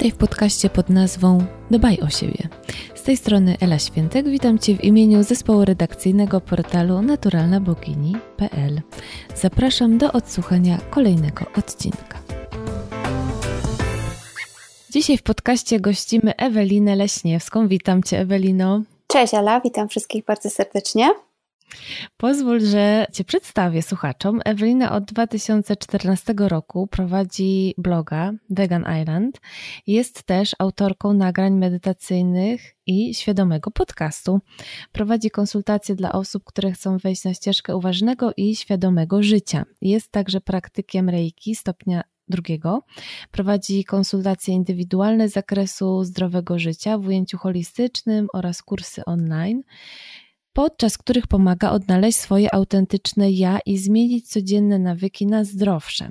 Witaj w podcaście pod nazwą Dbaj o siebie. Z tej strony Ela Świętek, witam Cię w imieniu zespołu redakcyjnego portalu naturalnabogini.pl. Zapraszam do odsłuchania kolejnego odcinka. Dzisiaj w podcaście gościmy Ewelinę Leśniewską. Witam Cię, Ewelino. Cześć, Ela, witam wszystkich bardzo serdecznie. Pozwól, że Cię przedstawię słuchaczom. Ewelina od 2014 roku prowadzi bloga Vegan Island. Jest też autorką nagrań medytacyjnych i świadomego podcastu. Prowadzi konsultacje dla osób, które chcą wejść na ścieżkę uważnego i świadomego życia. Jest także praktykiem reiki stopnia drugiego. Prowadzi konsultacje indywidualne z zakresu zdrowego życia w ujęciu holistycznym oraz kursy online podczas których pomaga odnaleźć swoje autentyczne ja i zmienić codzienne nawyki na zdrowsze.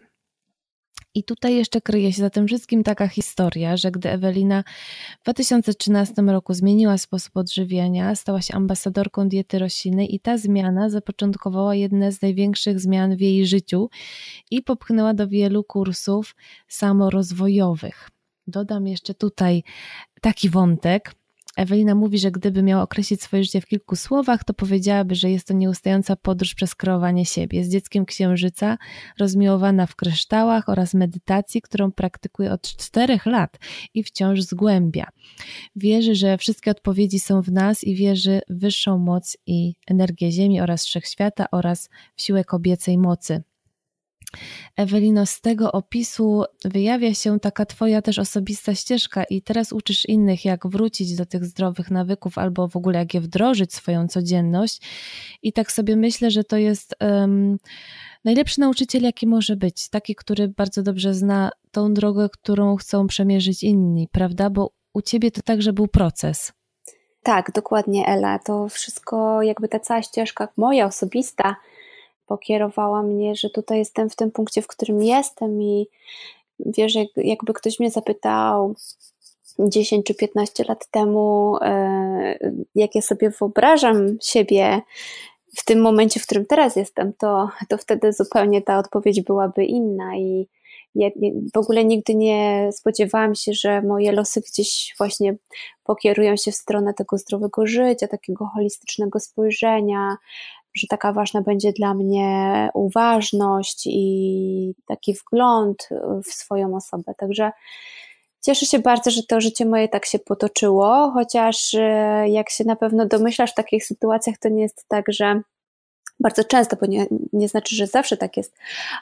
I tutaj jeszcze kryje się za tym wszystkim taka historia, że gdy Ewelina w 2013 roku zmieniła sposób odżywiania, stała się ambasadorką diety roślinnej i ta zmiana zapoczątkowała jedne z największych zmian w jej życiu i popchnęła do wielu kursów samorozwojowych. Dodam jeszcze tutaj taki wątek, Ewelina mówi, że gdyby miała określić swoje życie w kilku słowach, to powiedziałaby, że jest to nieustająca podróż przez kreowanie siebie. Z dzieckiem księżyca, rozmiłowana w kryształach oraz medytacji, którą praktykuje od czterech lat i wciąż zgłębia. Wierzy, że wszystkie odpowiedzi są w nas i wierzy w wyższą moc i energię Ziemi oraz wszechświata oraz w siłę kobiecej mocy. Ewelino, z tego opisu wyjawia się taka Twoja też osobista ścieżka, i teraz uczysz innych, jak wrócić do tych zdrowych nawyków, albo w ogóle jak je wdrożyć swoją codzienność. I tak sobie myślę, że to jest um, najlepszy nauczyciel, jaki może być. Taki, który bardzo dobrze zna tą drogę, którą chcą przemierzyć inni, prawda? Bo u Ciebie to także był proces. Tak, dokładnie, Ela. To wszystko, jakby ta cała ścieżka moja osobista, pokierowała mnie, że tutaj jestem w tym punkcie, w którym jestem i wiesz, jak, jakby ktoś mnie zapytał 10 czy 15 lat temu, e, jak ja sobie wyobrażam siebie w tym momencie, w którym teraz jestem, to, to wtedy zupełnie ta odpowiedź byłaby inna i ja w ogóle nigdy nie spodziewałam się, że moje losy gdzieś właśnie pokierują się w stronę tego zdrowego życia, takiego holistycznego spojrzenia, że taka ważna będzie dla mnie uważność i taki wgląd w swoją osobę. Także cieszę się bardzo, że to życie moje tak się potoczyło, chociaż e, jak się na pewno domyślasz w takich sytuacjach, to nie jest tak, że bardzo często, bo nie, nie znaczy, że zawsze tak jest,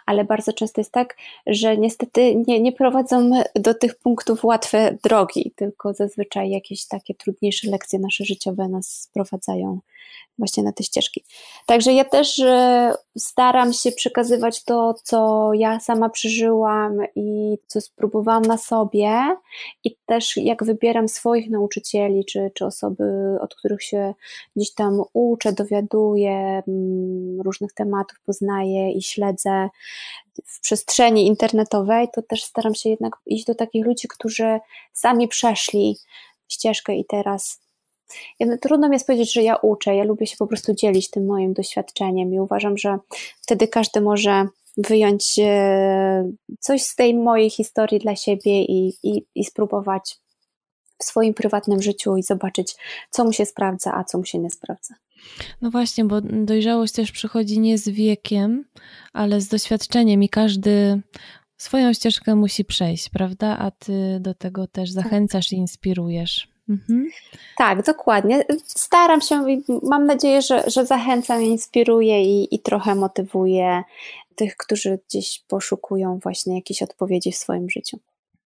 ale bardzo często jest tak, że niestety nie, nie prowadzą do tych punktów łatwe drogi, tylko zazwyczaj jakieś takie trudniejsze lekcje nasze życiowe nas sprowadzają właśnie na te ścieżki. Także ja też e, staram się przekazywać to, co ja sama przeżyłam i co spróbowałam na sobie i też jak wybieram swoich nauczycieli, czy, czy osoby, od których się gdzieś tam uczę, dowiaduję, mm, różnych tematów poznaję i śledzę w przestrzeni internetowej, to też staram się jednak iść do takich ludzi, którzy sami przeszli ścieżkę i teraz ja, trudno mi jest powiedzieć, że ja uczę. Ja lubię się po prostu dzielić tym moim doświadczeniem i uważam, że wtedy każdy może wyjąć e, coś z tej mojej historii dla siebie i, i, i spróbować w swoim prywatnym życiu i zobaczyć, co mu się sprawdza, a co mu się nie sprawdza. No właśnie, bo dojrzałość też przychodzi nie z wiekiem, ale z doświadczeniem i każdy swoją ścieżkę musi przejść, prawda? A ty do tego też tak. zachęcasz i inspirujesz. Mhm. Tak, dokładnie. Staram się i mam nadzieję, że, że zachęcam, inspiruję i, i trochę motywuję tych, którzy gdzieś poszukują właśnie jakichś odpowiedzi w swoim życiu.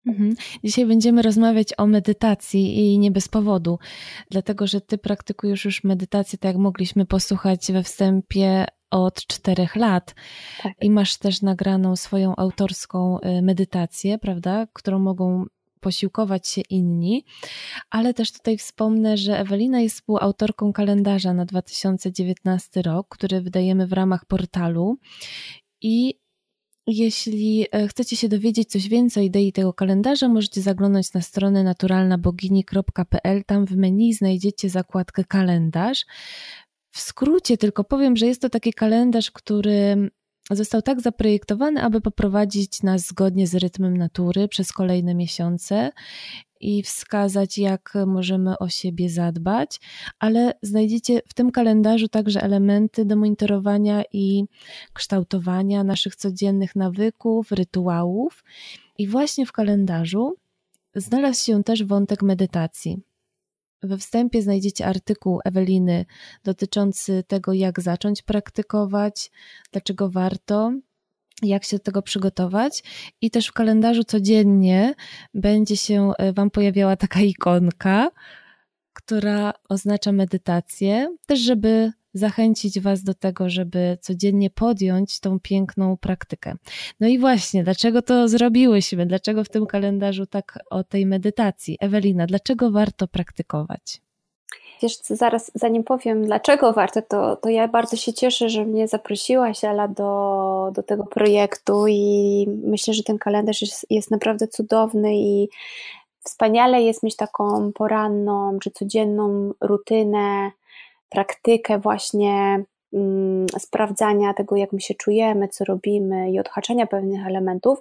Mhm. Dzisiaj będziemy rozmawiać o medytacji i nie bez powodu, dlatego że Ty praktykujesz już medytację, tak jak mogliśmy posłuchać we wstępie, od czterech lat tak. i masz też nagraną swoją autorską y, medytację, prawda, którą mogą posiłkować się inni, ale też tutaj wspomnę, że Ewelina jest współautorką kalendarza na 2019 rok, który wydajemy w ramach portalu i jeśli e, chcecie się dowiedzieć coś więcej o idei tego kalendarza, możecie zaglądać na stronę naturalnabogini.pl. Tam w menu znajdziecie zakładkę kalendarz. W skrócie tylko powiem, że jest to taki kalendarz, który został tak zaprojektowany, aby poprowadzić nas zgodnie z rytmem natury przez kolejne miesiące i wskazać, jak możemy o siebie zadbać, ale znajdziecie w tym kalendarzu także elementy do monitorowania i kształtowania naszych codziennych nawyków, rytuałów. I właśnie w kalendarzu znalazł się też wątek medytacji. We wstępie znajdziecie artykuł Eweliny dotyczący tego, jak zacząć praktykować, dlaczego warto, jak się do tego przygotować. I też w kalendarzu codziennie będzie się e, Wam pojawiała taka ikonka, która oznacza medytację, też żeby zachęcić Was do tego, żeby codziennie podjąć tą piękną praktykę. No i właśnie, dlaczego to zrobiłyśmy? Dlaczego w tym kalendarzu tak o tej medytacji? Ewelina, dlaczego warto praktykować? Wiesz, zaraz zanim powiem, dlaczego warto, to, to ja bardzo się cieszę, że mnie zaprosiłaś, Ala, do, do tego projektu i myślę, że ten kalendarz jest, jest naprawdę cudowny i wspaniale jest mieć taką poranną czy codzienną rutynę, praktykę właśnie mm, sprawdzania tego, jak my się czujemy, co robimy i odhaczania pewnych elementów,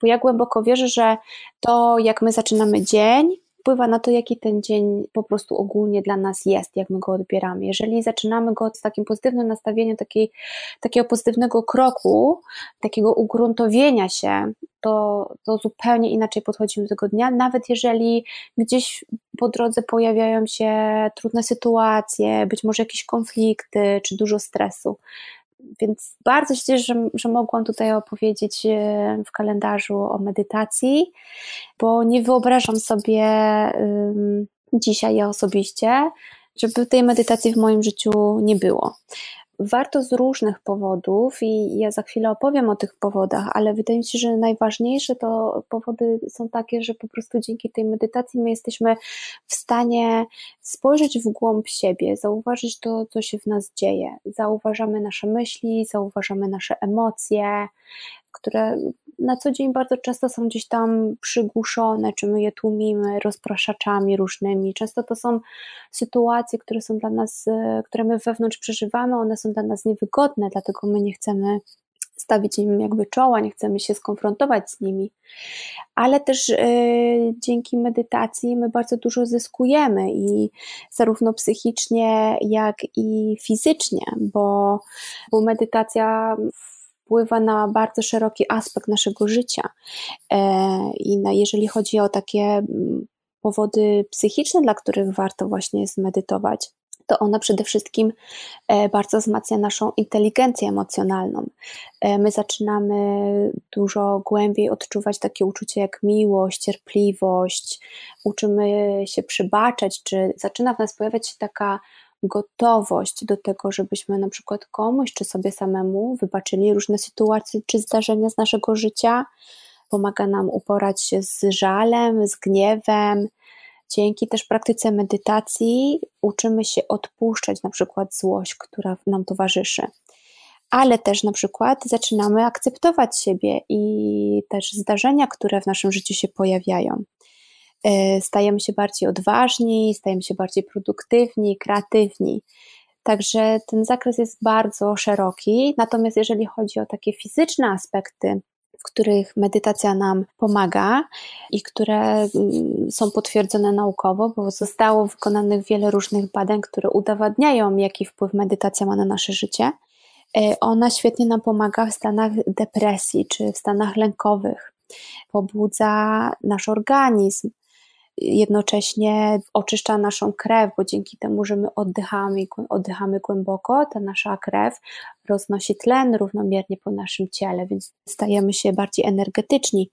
bo ja głęboko wierzę, że to, jak my zaczynamy dzień, wpływa na to, jaki ten dzień po prostu ogólnie dla nas jest, jak my go odbieramy. Jeżeli zaczynamy go z takim pozytywnym nastawieniem, takiej, takiego pozytywnego kroku, takiego ugruntowienia się, to, to zupełnie inaczej podchodzimy do tego dnia, nawet jeżeli gdzieś po drodze pojawiają się trudne sytuacje, być może jakieś konflikty czy dużo stresu. Więc bardzo się cieszę, że, że mogłam tutaj opowiedzieć e, w kalendarzu o medytacji, bo nie wyobrażam sobie dzisiaj ja osobiście, żeby tej medytacji w moim życiu nie było warto z różnych powodów i ja za chwilę opowiem o tych powodach, ale wydaje mi się, że najważniejsze to powody są takie, że po prostu dzięki tej medytacji my jesteśmy w stanie spojrzeć w głąb siebie, zauważyć to, co się w nas dzieje. Zauważamy nasze myśli, zauważamy nasze emocje, które na co dzień bardzo często są gdzieś tam przygłuszone, czy my je tłumimy rozpraszaczami różnymi. Często to są sytuacje, które są dla nas, e, które my wewnątrz przeżywamy, one są dla nas niewygodne, dlatego my nie chcemy stawić im jakby czoła, nie chcemy się skonfrontować z nimi. Ale też y, dzięki medytacji my bardzo dużo zyskujemy i zarówno psychicznie, jak i fizycznie, bo, bo medytacja wpływa na bardzo szeroki aspekt naszego życia. E, I na, jeżeli chodzi o takie mm, powody psychiczne, dla których warto właśnie zmedytować, to ona przede wszystkim e, bardzo wzmacnia naszą inteligencję emocjonalną. E, my zaczynamy dużo głębiej odczuwać takie uczucie jak miłość, cierpliwość, uczymy się przybaczać, czy zaczyna w nas pojawiać się taka gotowość do tego, żebyśmy na przykład komuś czy sobie samemu wybaczyli różne sytuacje czy zdarzenia z naszego życia. Pomaga nam uporać się z żalem, z gniewem. Dzięki też praktyce medytacji uczymy się odpuszczać na przykład złość, która nam towarzyszy. Ale też na przykład zaczynamy akceptować siebie i też zdarzenia, które w naszym życiu się pojawiają. E, stajemy się bardziej odważni, stajemy się bardziej produktywni, kreatywni. Także ten zakres jest bardzo szeroki. Natomiast jeżeli chodzi o takie fizyczne aspekty, w których medytacja nam pomaga i które mm, są potwierdzone naukowo, bo zostało wykonanych wiele różnych badań, które udowadniają, jaki wpływ medytacja ma na nasze życie. E, ona świetnie nam pomaga w stanach depresji czy w stanach lękowych. Pobudza nasz organizm, jednocześnie oczyszcza naszą krew, bo dzięki temu, że my oddychamy, oddychamy głęboko, ta nasza krew roznosi tlen równomiernie po naszym ciele, więc stajemy się bardziej energetyczni.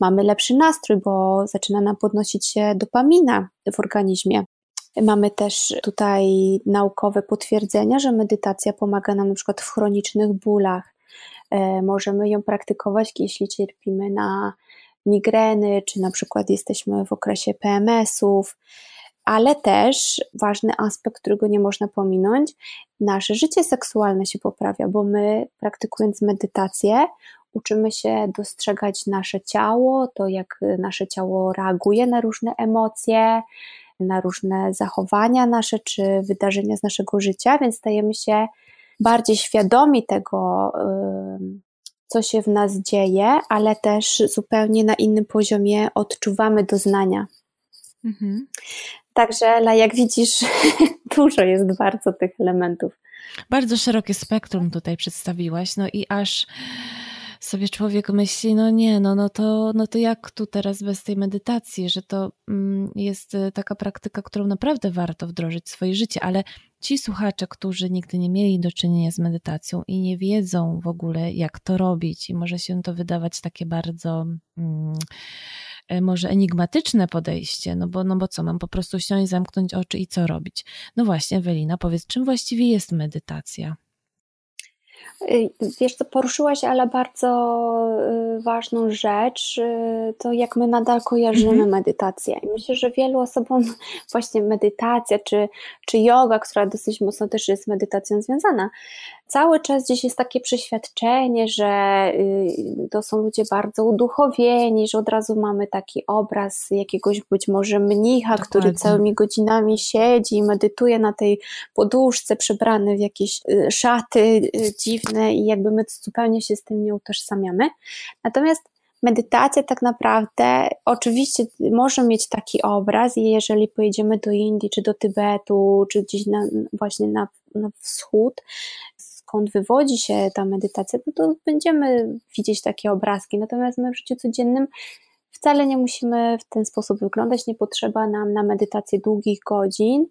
Mamy lepszy nastrój, bo zaczyna nam podnosić się dopamina w organizmie. Mamy też tutaj naukowe potwierdzenia, że medytacja pomaga nam na przykład w chronicznych bólach. E, możemy ją praktykować, jeśli cierpimy na migreny, czy na przykład jesteśmy w okresie PMS-ów, ale też ważny aspekt, którego nie można pominąć, nasze życie seksualne się poprawia, bo my praktykując medytację, uczymy się dostrzegać nasze ciało, to jak nasze ciało reaguje na różne emocje, na różne zachowania nasze czy wydarzenia z naszego życia, więc stajemy się bardziej świadomi tego, co się w nas dzieje, ale też zupełnie na innym poziomie odczuwamy doznania. Mhm. Także, Ela, jak widzisz, dużo jest bardzo tych elementów. Bardzo szerokie spektrum tutaj przedstawiłaś, no i aż sobie człowiek myśli, no nie, no, no, to, no to jak tu teraz bez tej medytacji, że to mm, jest e, taka praktyka, którą naprawdę warto wdrożyć w swoje życie, ale ci słuchacze, którzy nigdy nie mieli do czynienia z medytacją i nie wiedzą w ogóle, jak to robić, i może się to wydawać takie bardzo. Mm, e, może enigmatyczne podejście, no bo, no bo co, mam po prostu siąść, zamknąć oczy i co robić? No właśnie, Ewelina, powiedz, czym właściwie jest medytacja? Y, wiesz co, poruszyłaś, ale bardzo y, ważną rzecz, y, to jak my nadal kojarzymy mhm. medytację. I myślę, że wielu osobom właśnie medytacja czy, czy yoga, która dosyć mocno też jest medytacją związana, cały czas gdzieś jest takie przeświadczenie, że to są ludzie bardzo uduchowieni, że od razu mamy taki obraz jakiegoś być może mnicha, Dokładnie. który całymi godzinami siedzi i medytuje na tej poduszce, przebrany w jakieś szaty dziwne, i jakby my zupełnie się z tym nie utożsamiamy. Natomiast medytacja tak naprawdę oczywiście może mieć taki obraz i jeżeli pojedziemy do Indii, czy do Tybetu, czy gdzieś na, właśnie na, na wschód, skąd wywodzi się ta medytacja, no to będziemy widzieć takie obrazki. Natomiast my w życiu codziennym wcale nie musimy w ten sposób wyglądać, nie potrzeba nam na medytację długich godzin,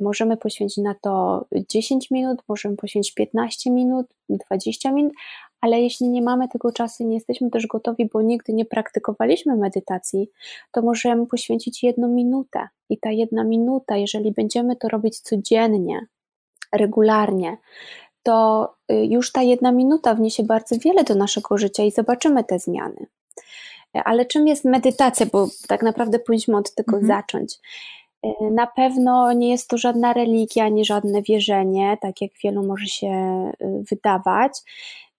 Możemy poświęcić na to 10 minut, możemy poświęcić 15 minut, 20 minut, ale jeśli nie mamy tego czasu i nie jesteśmy też gotowi, bo nigdy nie praktykowaliśmy medytacji, to możemy poświęcić jedną minutę. I ta jedna minuta, jeżeli będziemy to robić codziennie, regularnie, to y, już ta jedna minuta wniesie bardzo wiele do naszego życia i zobaczymy te zmiany. Ale czym jest medytacja? Bo tak naprawdę powinniśmy od tego mhm. zacząć. Y, na pewno nie jest to żadna religia, ani żadne wierzenie, tak jak wielu może się y, wydawać.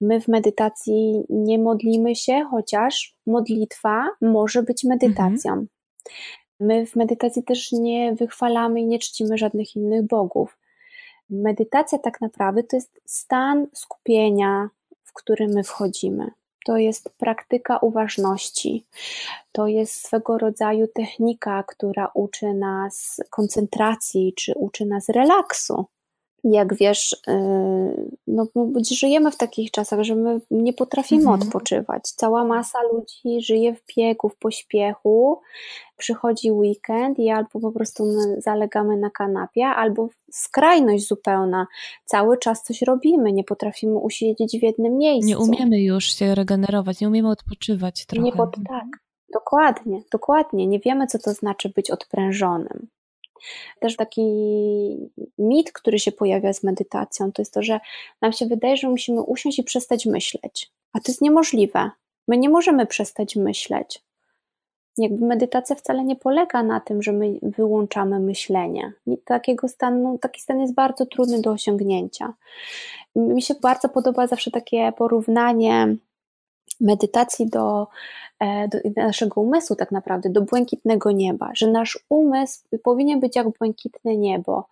My w medytacji nie modlimy się, chociaż modlitwa może być medytacją. Mhm. My w medytacji też nie wychwalamy i nie czcimy żadnych innych bogów. Medytacja tak naprawdę to jest stan skupienia, w który my wchodzimy to jest praktyka uważności. To jest swego rodzaju technika, która uczy nas koncentracji, czy uczy nas relaksu jak wiesz, y, no, żyjemy w takich czasach, że my nie potrafimy mhm. odpoczywać. Cała masa ludzi żyje w biegu, w pośpiechu. Przychodzi weekend i albo po prostu zalegamy na kanapie, albo skrajność zupełna. Cały czas coś robimy, nie potrafimy usiedzieć w jednym miejscu. Nie umiemy już się regenerować, nie umiemy odpoczywać trochę. Nie pod, tak, dokładnie, dokładnie. Nie wiemy, co to znaczy być odprężonym. Też taki mit, który się pojawia z medytacją, to jest to, że nam się wydaje, że musimy usiąść i przestać myśleć. A to jest niemożliwe. My nie możemy przestać myśleć. Jakby medytacja wcale nie polega na tym, że my wyłączamy myślenie. takiego stanu, taki stan jest bardzo trudny do osiągnięcia. Mi się bardzo podoba zawsze takie porównanie medytacji do, e, do, naszego umysłu, tak naprawdę, do błękitnego nieba, że nasz umysł powinien być jak błękitne niebo,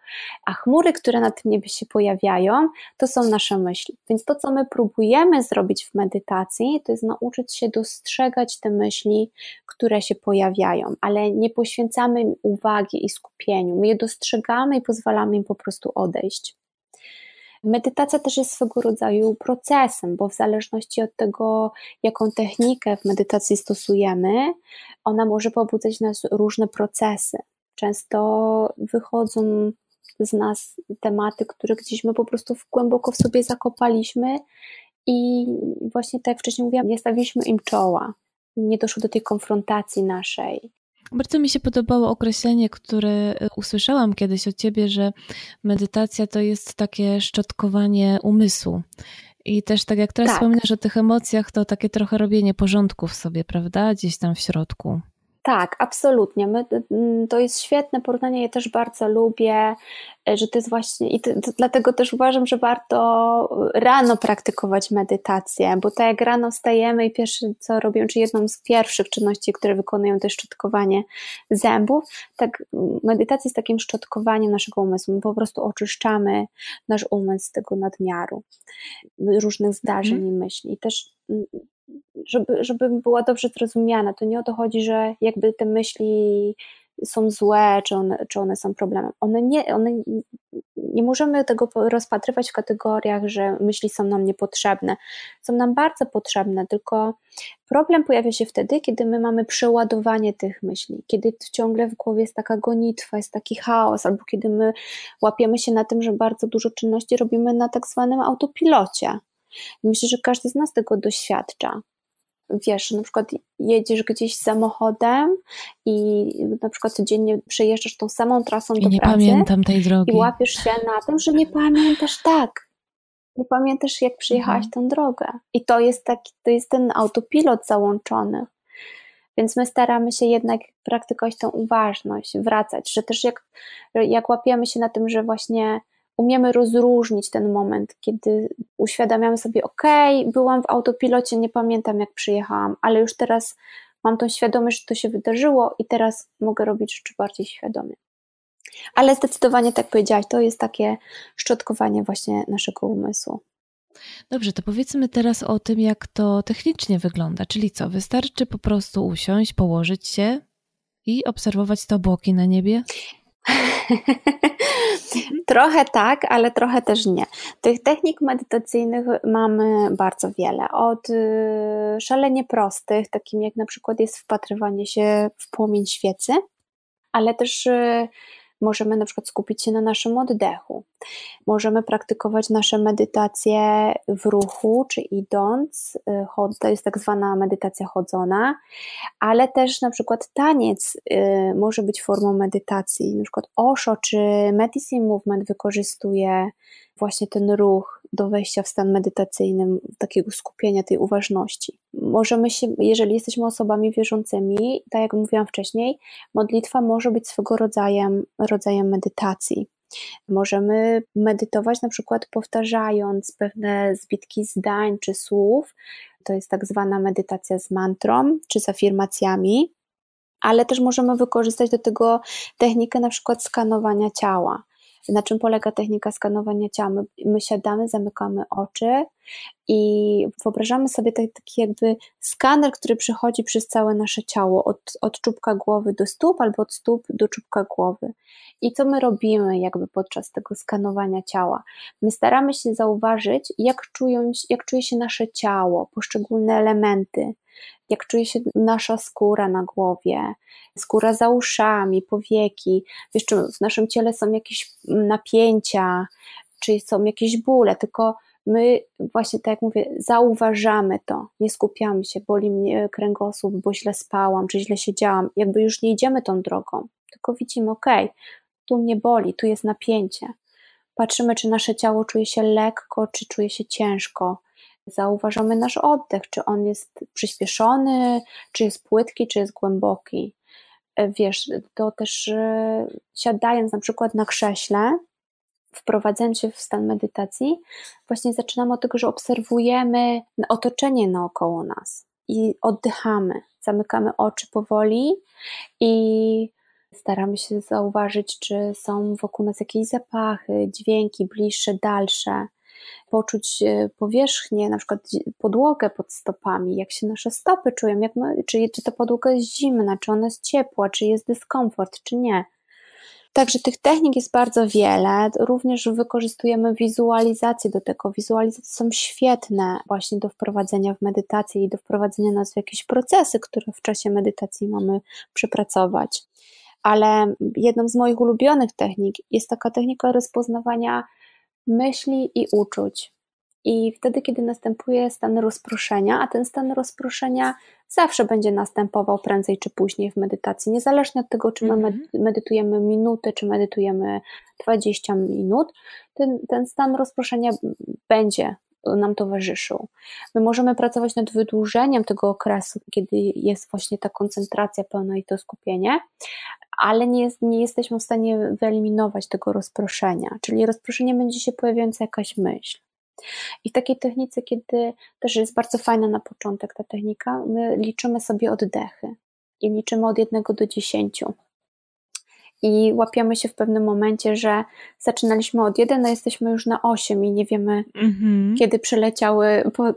a chmury, które na tym niebie się pojawiają, to są nasze myśli. Więc to, co my próbujemy zrobić w medytacji, to jest nauczyć się dostrzegać te myśli, które się pojawiają, ale nie poświęcamy im uwagi i skupieniu. My je dostrzegamy i pozwalamy im po prostu odejść. Medytacja też jest swego rodzaju procesem, bo w zależności od tego, jaką technikę w medytacji stosujemy, ona może pobudzać nas różne procesy. Często wychodzą z nas tematy, które gdzieś my po prostu głęboko w sobie zakopaliśmy i właśnie tak jak wcześniej mówiłam, nie stawiliśmy im czoła. Nie doszło do tej konfrontacji naszej. Bardzo mi się podobało określenie, które e, usłyszałam kiedyś od ciebie, że medytacja to jest takie szczotkowanie umysłu. I też tak jak teraz tak. wspominasz o tych emocjach, to takie trochę robienie porządku w sobie, prawda? Gdzieś tam w środku. Tak, absolutnie. My, mm, to jest świetne porównanie, ja też bardzo lubię, e, że to jest właśnie, i to, to, dlatego też uważam, że warto rano praktykować medytację, bo tak jak rano wstajemy i pierwsze co robią, czy jedną z pierwszych czynności, które wykonują, to jest szczotkowanie zębów, tak medytacja jest takim szczotkowaniem naszego umysłu. My po prostu oczyszczamy nasz umysł z tego nadmiaru różnych zdarzeń mm. i myśli. I też mm, żeby, żeby była dobrze zrozumiana. To nie o to chodzi, że jakby te myśli są złe, czy one, czy one są problemem. One nie, one nie możemy tego rozpatrywać w kategoriach, że myśli są nam niepotrzebne. Są nam bardzo potrzebne, tylko problem pojawia się wtedy, kiedy my mamy przeładowanie tych myśli, kiedy ciągle w głowie jest taka gonitwa, jest taki chaos, albo kiedy my łapiemy się na tym, że bardzo dużo czynności robimy na tak zwanym autopilocie. Myślę, że każdy z nas tego doświadcza wiesz, na przykład jedziesz gdzieś samochodem i na przykład codziennie przejeżdżasz tą samą trasą I do nie pracy. pamiętam tej drogi. I łapiesz się na tym, że nie pamiętasz tak. Nie pamiętasz, jak przyjechałaś mhm. tą drogę. I to jest taki, to jest ten autopilot załączony. Więc my staramy się jednak praktykować tą uważność, wracać, że też jak, jak łapiemy się na tym, że właśnie umiemy rozróżnić ten moment, kiedy uświadamiamy sobie, ok, byłam w autopilocie, nie pamiętam jak przyjechałam, ale już teraz mam tą świadomość, że to się wydarzyło i teraz mogę robić rzeczy bardziej świadomie. Ale zdecydowanie, tak powiedziałaś, to jest takie szczotkowanie właśnie naszego umysłu. Dobrze, to powiedzmy teraz o tym, jak to technicznie wygląda. Czyli co, wystarczy po prostu usiąść, położyć się i obserwować te obłoki na niebie? trochę tak, ale trochę też nie. Tych technik medytacyjnych mamy bardzo wiele. Od y, szalenie prostych, takim jak na przykład jest wpatrywanie się w płomień świecy, ale też y, Możemy na przykład skupić się na naszym oddechu. Możemy praktykować nasze medytacje w ruchu, czy idąc. Y, to jest tak zwana medytacja chodzona, ale też na przykład taniec y, może być formą medytacji. Na przykład Osho czy Medicine Movement wykorzystuje właśnie ten ruch do wejścia w stan medytacyjny, takiego skupienia tej uważności. Możemy się, jeżeli jesteśmy osobami wierzącymi, tak jak mówiłam wcześniej, modlitwa może być swego rodzajem, rodzajem medytacji. Możemy medytować na przykład powtarzając pewne zbitki zdań czy słów. To jest tak zwana medytacja z mantrą czy z afirmacjami, ale też możemy wykorzystać do tego technikę na przykład skanowania ciała na czym polega technika skanowania ciała? My, my siadamy, zamykamy oczy i wyobrażamy sobie taki, taki jakby skaner, który przechodzi przez całe nasze ciało, od, od czubka głowy do stóp albo od stóp do czubka głowy. I co my robimy jakby podczas tego skanowania ciała? My staramy się zauważyć, jak, czują, jak czuje się nasze ciało, poszczególne elementy, jak czuje się nasza skóra na głowie, skóra za uszami, powieki, wiesz, czy w naszym ciele są jakieś napięcia, czy są jakieś bóle, tylko my właśnie, tak jak mówię, zauważamy to, nie skupiamy się, boli mnie kręgosłup, bo źle spałam, czy źle siedziałam, jakby już nie idziemy tą drogą, tylko widzimy, ok, tu mnie boli, tu jest napięcie. Patrzymy, czy nasze ciało czuje się lekko, czy czuje się ciężko. Zauważamy nasz oddech, czy on jest przyspieszony, czy jest płytki, czy jest głęboki. E, wiesz, to też e, siadając na przykład na krześle, wprowadzając się w stan medytacji, właśnie zaczynamy od tego, że obserwujemy otoczenie naokoło nas i oddychamy, zamykamy oczy powoli i staramy się zauważyć, czy są wokół nas jakieś zapachy, dźwięki bliższe, dalsze poczuć e, powierzchnię, na przykład podłogę pod stopami, jak się nasze stopy czują, jak my, czy, czy ta podłoga jest zimna, czy ona jest ciepła, czy jest dyskomfort, czy nie. Także tych technik jest bardzo wiele. Również wykorzystujemy wizualizację do tego. Wizualizacje są świetne właśnie do wprowadzenia w medytację i do wprowadzenia nas w jakieś procesy, które w czasie medytacji mamy przepracować. Ale jedną z moich ulubionych technik jest taka technika rozpoznawania myśli i uczuć. I wtedy, kiedy następuje stan rozproszenia, a ten stan rozproszenia zawsze będzie następował prędzej czy później w medytacji, niezależnie od tego, czy my mhm. medytujemy minutę, czy medytujemy 20 minut, ten, ten stan rozproszenia będzie nam towarzyszył. My możemy pracować nad wydłużeniem tego okresu, kiedy jest właśnie ta koncentracja pełna i to skupienie, ale nie, jest, nie jesteśmy w stanie wyeliminować tego rozproszenia, czyli rozproszenie będzie się pojawiająca jakaś myśl. I w takiej technice, kiedy też jest bardzo fajna na początek ta technika, my liczymy sobie oddechy i liczymy od jednego do dziesięciu i łapiemy się w pewnym momencie, że zaczynaliśmy od 1, a jesteśmy już na 8 i nie wiemy, mm-hmm. kiedy przeleciały po,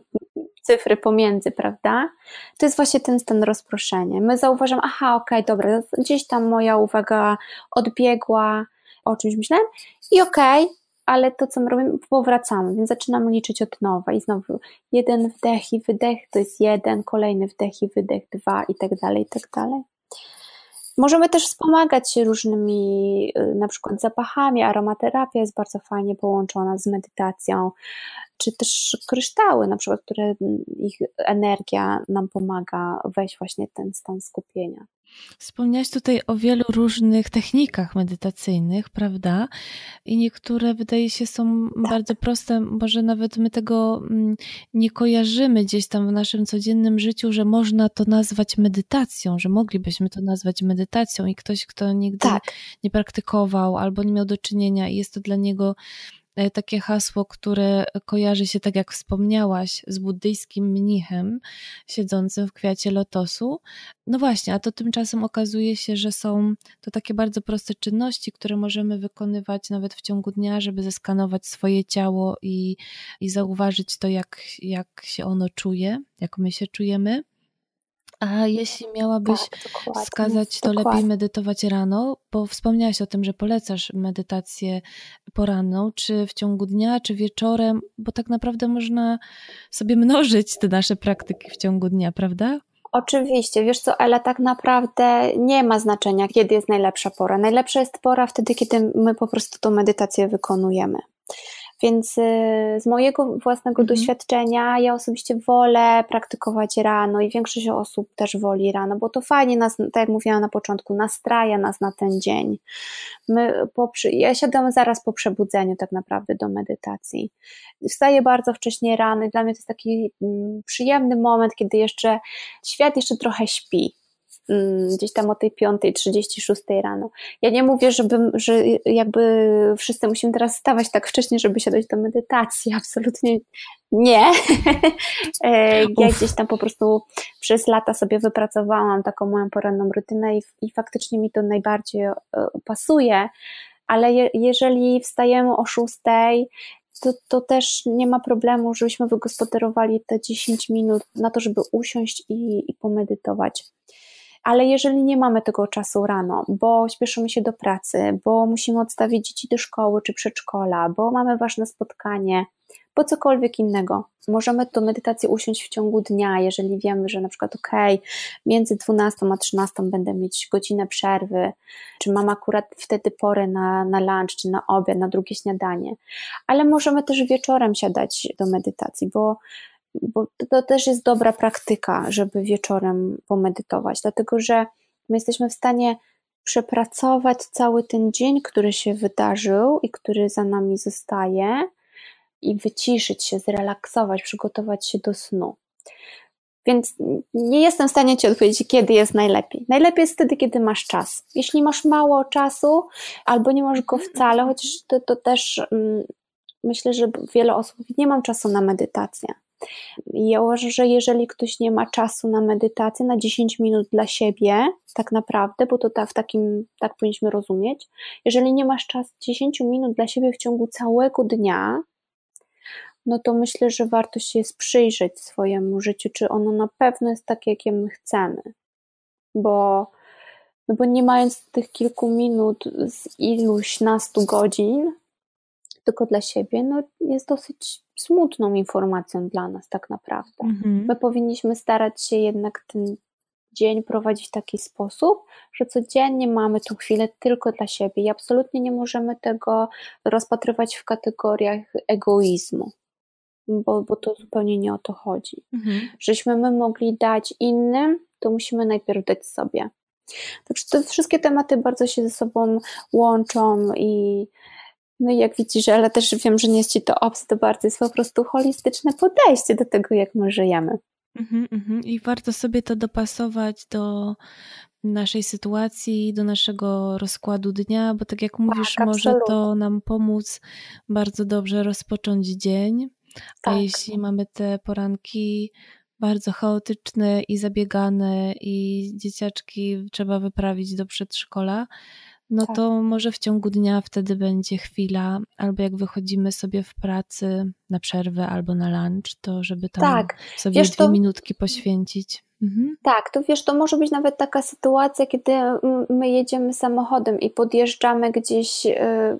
cyfry pomiędzy, prawda? To jest właśnie ten stan rozproszenia. My zauważamy, aha, okej, okay, dobra, gdzieś tam moja uwaga odbiegła, o czymś myślałem i okej, okay, ale to, co my robimy, powracamy, więc zaczynamy liczyć od nowa i znowu jeden wdech i wydech to jest jeden, kolejny wdech i wydech dwa i tak dalej, i tak dalej. Możemy też wspomagać się różnymi, y, na przykład zapachami. Aromaterapia jest bardzo fajnie połączona z medytacją, czy też kryształy, na przykład, które ich energia nam pomaga wejść właśnie ten stan skupienia. Wspomniałaś tutaj o wielu różnych technikach medytacyjnych, prawda? I niektóre wydaje się są tak. bardzo proste, może nawet my tego mm, nie kojarzymy gdzieś tam w naszym codziennym życiu, że można to nazwać medytacją, że moglibyśmy to nazwać medytacją i ktoś, kto nigdy tak. nie praktykował albo nie miał do czynienia i jest to dla niego takie hasło, które kojarzy się, tak jak wspomniałaś, z buddyjskim mnichem siedzącym w kwiacie lotosu. No właśnie, a to tymczasem okazuje się, że są to takie bardzo proste czynności, które możemy wykonywać nawet w ciągu dnia, żeby zeskanować swoje ciało i, i zauważyć to, jak, jak się ono czuje, jak my się czujemy. A jeśli miałabyś tak, wskazać, to dokładnie. lepiej medytować rano, bo wspomniałaś o tym, że polecasz medytację poranną, czy w ciągu dnia, czy wieczorem, bo tak naprawdę można sobie mnożyć te nasze praktyki w ciągu dnia, prawda? Oczywiście, wiesz co, ale tak naprawdę nie ma znaczenia, kiedy jest najlepsza pora. Najlepsza jest pora wtedy, kiedy my po prostu tą medytację wykonujemy. Więc y, z mojego własnego mhm. doświadczenia ja osobiście wolę praktykować rano i większość osób też woli rano, bo to fajnie nas, tak jak mówiłam na początku, nastraja nas na ten dzień. My po, ja siadam zaraz po przebudzeniu tak naprawdę do medytacji. Wstaję bardzo wcześnie rano i dla mnie to jest taki mm, przyjemny moment, kiedy jeszcze świat jeszcze trochę śpi gdzieś tam o tej 5.36 rano. Ja nie mówię, żeby, że jakby wszyscy musimy teraz stawać tak wcześnie, żeby siadać do medytacji. Absolutnie nie. E, ja gdzieś tam po prostu przez lata sobie wypracowałam taką moją poranną rutynę i, i faktycznie mi to najbardziej e, pasuje. Ale je, jeżeli wstajemy o 6, to, to też nie ma problemu, żebyśmy wygospodarowali te 10 minut na to, żeby usiąść i, i pomedytować. Ale jeżeli nie mamy tego czasu rano, bo śpieszymy się do pracy, bo musimy odstawić dzieci do szkoły czy przedszkola, bo mamy ważne spotkanie, bo cokolwiek innego. Możemy tę medytację usiąść w ciągu dnia, jeżeli wiemy, że na przykład ok, między 12 a 13 będę mieć godzinę przerwy, czy mam akurat wtedy porę na, na lunch, czy na obiad, na drugie śniadanie. Ale możemy też wieczorem siadać do medytacji, bo bo to też jest dobra praktyka, żeby wieczorem pomedytować, dlatego że my jesteśmy w stanie przepracować cały ten dzień, który się wydarzył i który za nami zostaje, i wyciszyć się, zrelaksować, przygotować się do snu. Więc nie jestem w stanie Ci odpowiedzieć, kiedy jest najlepiej. Najlepiej jest wtedy, kiedy masz czas. Jeśli masz mało czasu, albo nie masz go wcale, chociaż to, to też mm, myślę, że wiele osób nie mam czasu na medytację. Ja uważam, że jeżeli ktoś nie ma czasu na medytację, na 10 minut dla siebie, tak naprawdę, bo to w takim, tak powinniśmy rozumieć, jeżeli nie masz czasu 10 minut dla siebie w ciągu całego dnia, no to myślę, że warto się przyjrzeć swojemu życiu, czy ono na pewno jest takie, jakie my chcemy. Bo, no bo nie mając tych kilku minut z iluś nastu godzin, tylko dla siebie, no jest dosyć smutną informacją dla nas tak naprawdę. Mhm. My powinniśmy starać się jednak ten dzień prowadzić w taki sposób, że codziennie mamy tą chwilę tylko dla siebie i absolutnie nie możemy tego rozpatrywać w kategoriach egoizmu, bo, bo to zupełnie nie o to chodzi. Mhm. Żeśmy my mogli dać innym, to musimy najpierw dać sobie. Także te wszystkie tematy bardzo się ze sobą łączą i No i jak widzisz, ale też wiem, że nie jest Ci to obce, to bardzo jest po prostu holistyczne podejście do tego, jak my żyjemy. Mhm, mhm. I warto sobie to dopasować do naszej sytuacji, do naszego rozkładu dnia, bo tak jak mówisz, tak, może to nam pomóc bardzo dobrze rozpocząć dzień. Tak. A jeśli mamy te poranki bardzo chaotyczne i zabiegane i dzieciaczki trzeba wyprawić do przedszkola, no tak. to może w ciągu dnia wtedy będzie chwila, albo jak wychodzimy sobie w pracy na przerwę albo na lunch, to żeby tam tak. sobie Wiesz, dwie to... minutki poświęcić. Mhm. Tak, to wiesz, to może być nawet taka sytuacja, kiedy my jedziemy samochodem i podjeżdżamy gdzieś y,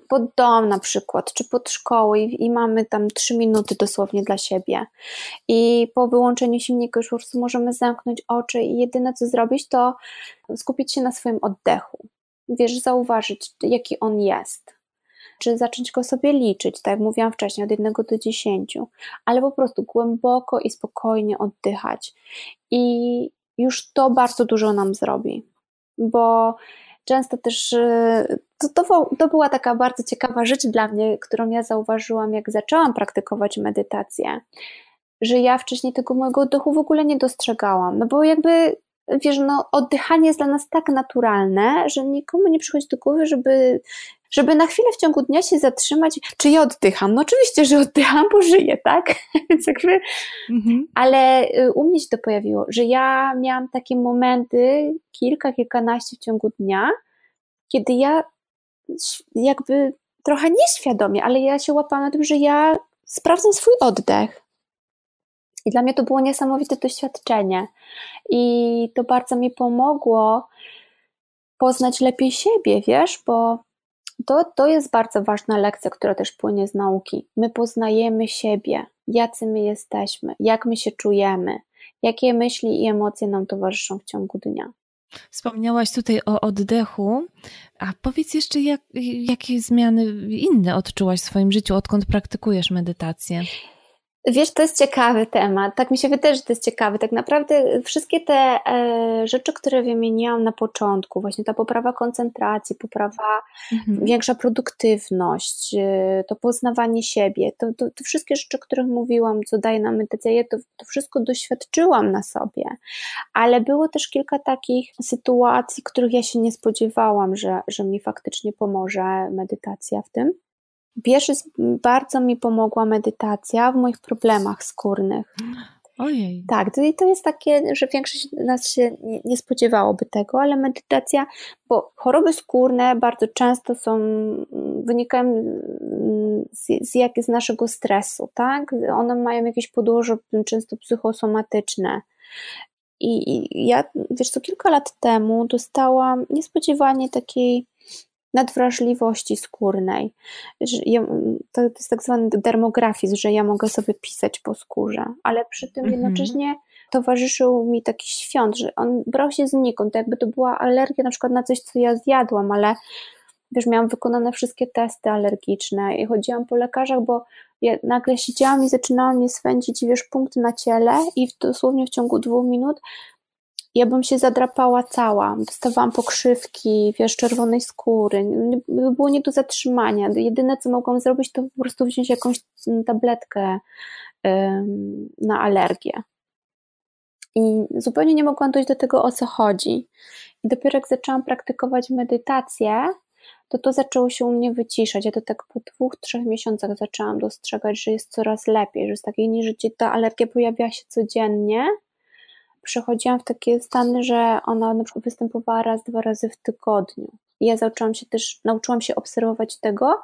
pod dom na przykład, czy pod szkołę i, i mamy tam trzy minuty dosłownie dla siebie. I po wyłączeniu silnika już po prostu możemy zamknąć oczy i jedyne co zrobić, to skupić się na swoim oddechu. Wiesz, zauważyć, jaki on jest czy zacząć go sobie liczyć, tak jak mówiłam wcześniej, od 1 do 10, ale po prostu głęboko i spokojnie oddychać. I już to bardzo dużo nam zrobi, bo często też y, to, to, to, była taka bardzo ciekawa rzecz dla mnie, którą ja zauważyłam, jak zaczęłam praktykować medytację, że ja wcześniej tego mojego oddechu w ogóle nie dostrzegałam, no bo jakby wiesz, no oddychanie jest dla nas tak naturalne, że nikomu nie przychodzi do głowy, żeby żeby na chwilę w ciągu dnia się zatrzymać, czy ja oddycham. No oczywiście, że oddycham, bo żyję, tak? Więc jakby, mhm. ale y, u mnie się to pojawiło, że ja miałam takie momenty, kilka, kilkanaście w ciągu dnia, kiedy ja jakby trochę nieświadomie, ale ja się łapałam na tym, że ja sprawdzam swój oddech. I dla mnie to było niesamowite doświadczenie. I to bardzo mi pomogło poznać lepiej siebie, wiesz, bo to, to jest bardzo ważna lekcja, która też płynie z nauki. My poznajemy siebie, jacy my jesteśmy, jak my się czujemy, jakie myśli i emocje nam towarzyszą w ciągu dnia. Wspomniałaś tutaj o oddechu, a powiedz jeszcze, jak, jakie zmiany inne odczułaś w swoim życiu, odkąd praktykujesz medytację? Wiesz, to jest ciekawy temat. Tak mi się wydaje, że to jest ciekawy. Tak naprawdę wszystkie te e, rzeczy, które wymieniłam na początku, właśnie ta poprawa koncentracji, poprawa, mhm. większa produktywność, e, to poznawanie siebie, to, to, to, wszystkie rzeczy, o których mówiłam, co daje nam medytacja, ja to, to wszystko doświadczyłam na sobie. Ale było też kilka takich sytuacji, których ja się nie spodziewałam, że, że mi faktycznie pomoże medytacja w tym. Pierwszy bardzo mi pomogła medytacja w moich problemach skórnych. Ojej. Tak, i to jest takie, że większość nas się nie, nie spodziewałoby tego, ale medytacja, bo choroby skórne bardzo często są, wynikają z, z, jak, z naszego stresu, tak? One mają jakieś podłoże często psychosomatyczne. I, I ja, wiesz co, kilka lat temu dostałam niespodziewanie takiej nadwrażliwości skórnej. To jest tak zwany dermografizm, że ja mogę sobie pisać po skórze, ale przy tym mhm. jednocześnie towarzyszył mi taki świąt, że on brał się znikąd, jakby to była alergia na przykład na coś, co ja zjadłam, ale wiesz, miałam wykonane wszystkie testy alergiczne i chodziłam po lekarzach, bo ja nagle siedziałam i zaczynałam mnie swędzić, wiesz, punkty na ciele i dosłownie w ciągu dwóch minut ja bym się zadrapała cała, dostawałam pokrzywki, wiesz, czerwonej skóry, było nie do zatrzymania. Jedyne, co mogłam zrobić, to po prostu wziąć jakąś tabletkę na alergię. I zupełnie nie mogłam dojść do tego, o co chodzi. I dopiero jak zaczęłam praktykować medytację, to to zaczęło się u mnie wyciszać. Ja to tak po dwóch, trzech miesiącach zaczęłam dostrzegać, że jest coraz lepiej, że z takiej niż ta alergia pojawia się codziennie, przechodziłam w takie stany, że ona na przykład występowała raz, dwa razy w tygodniu. I ja zaczęłam się też, nauczyłam się obserwować tego,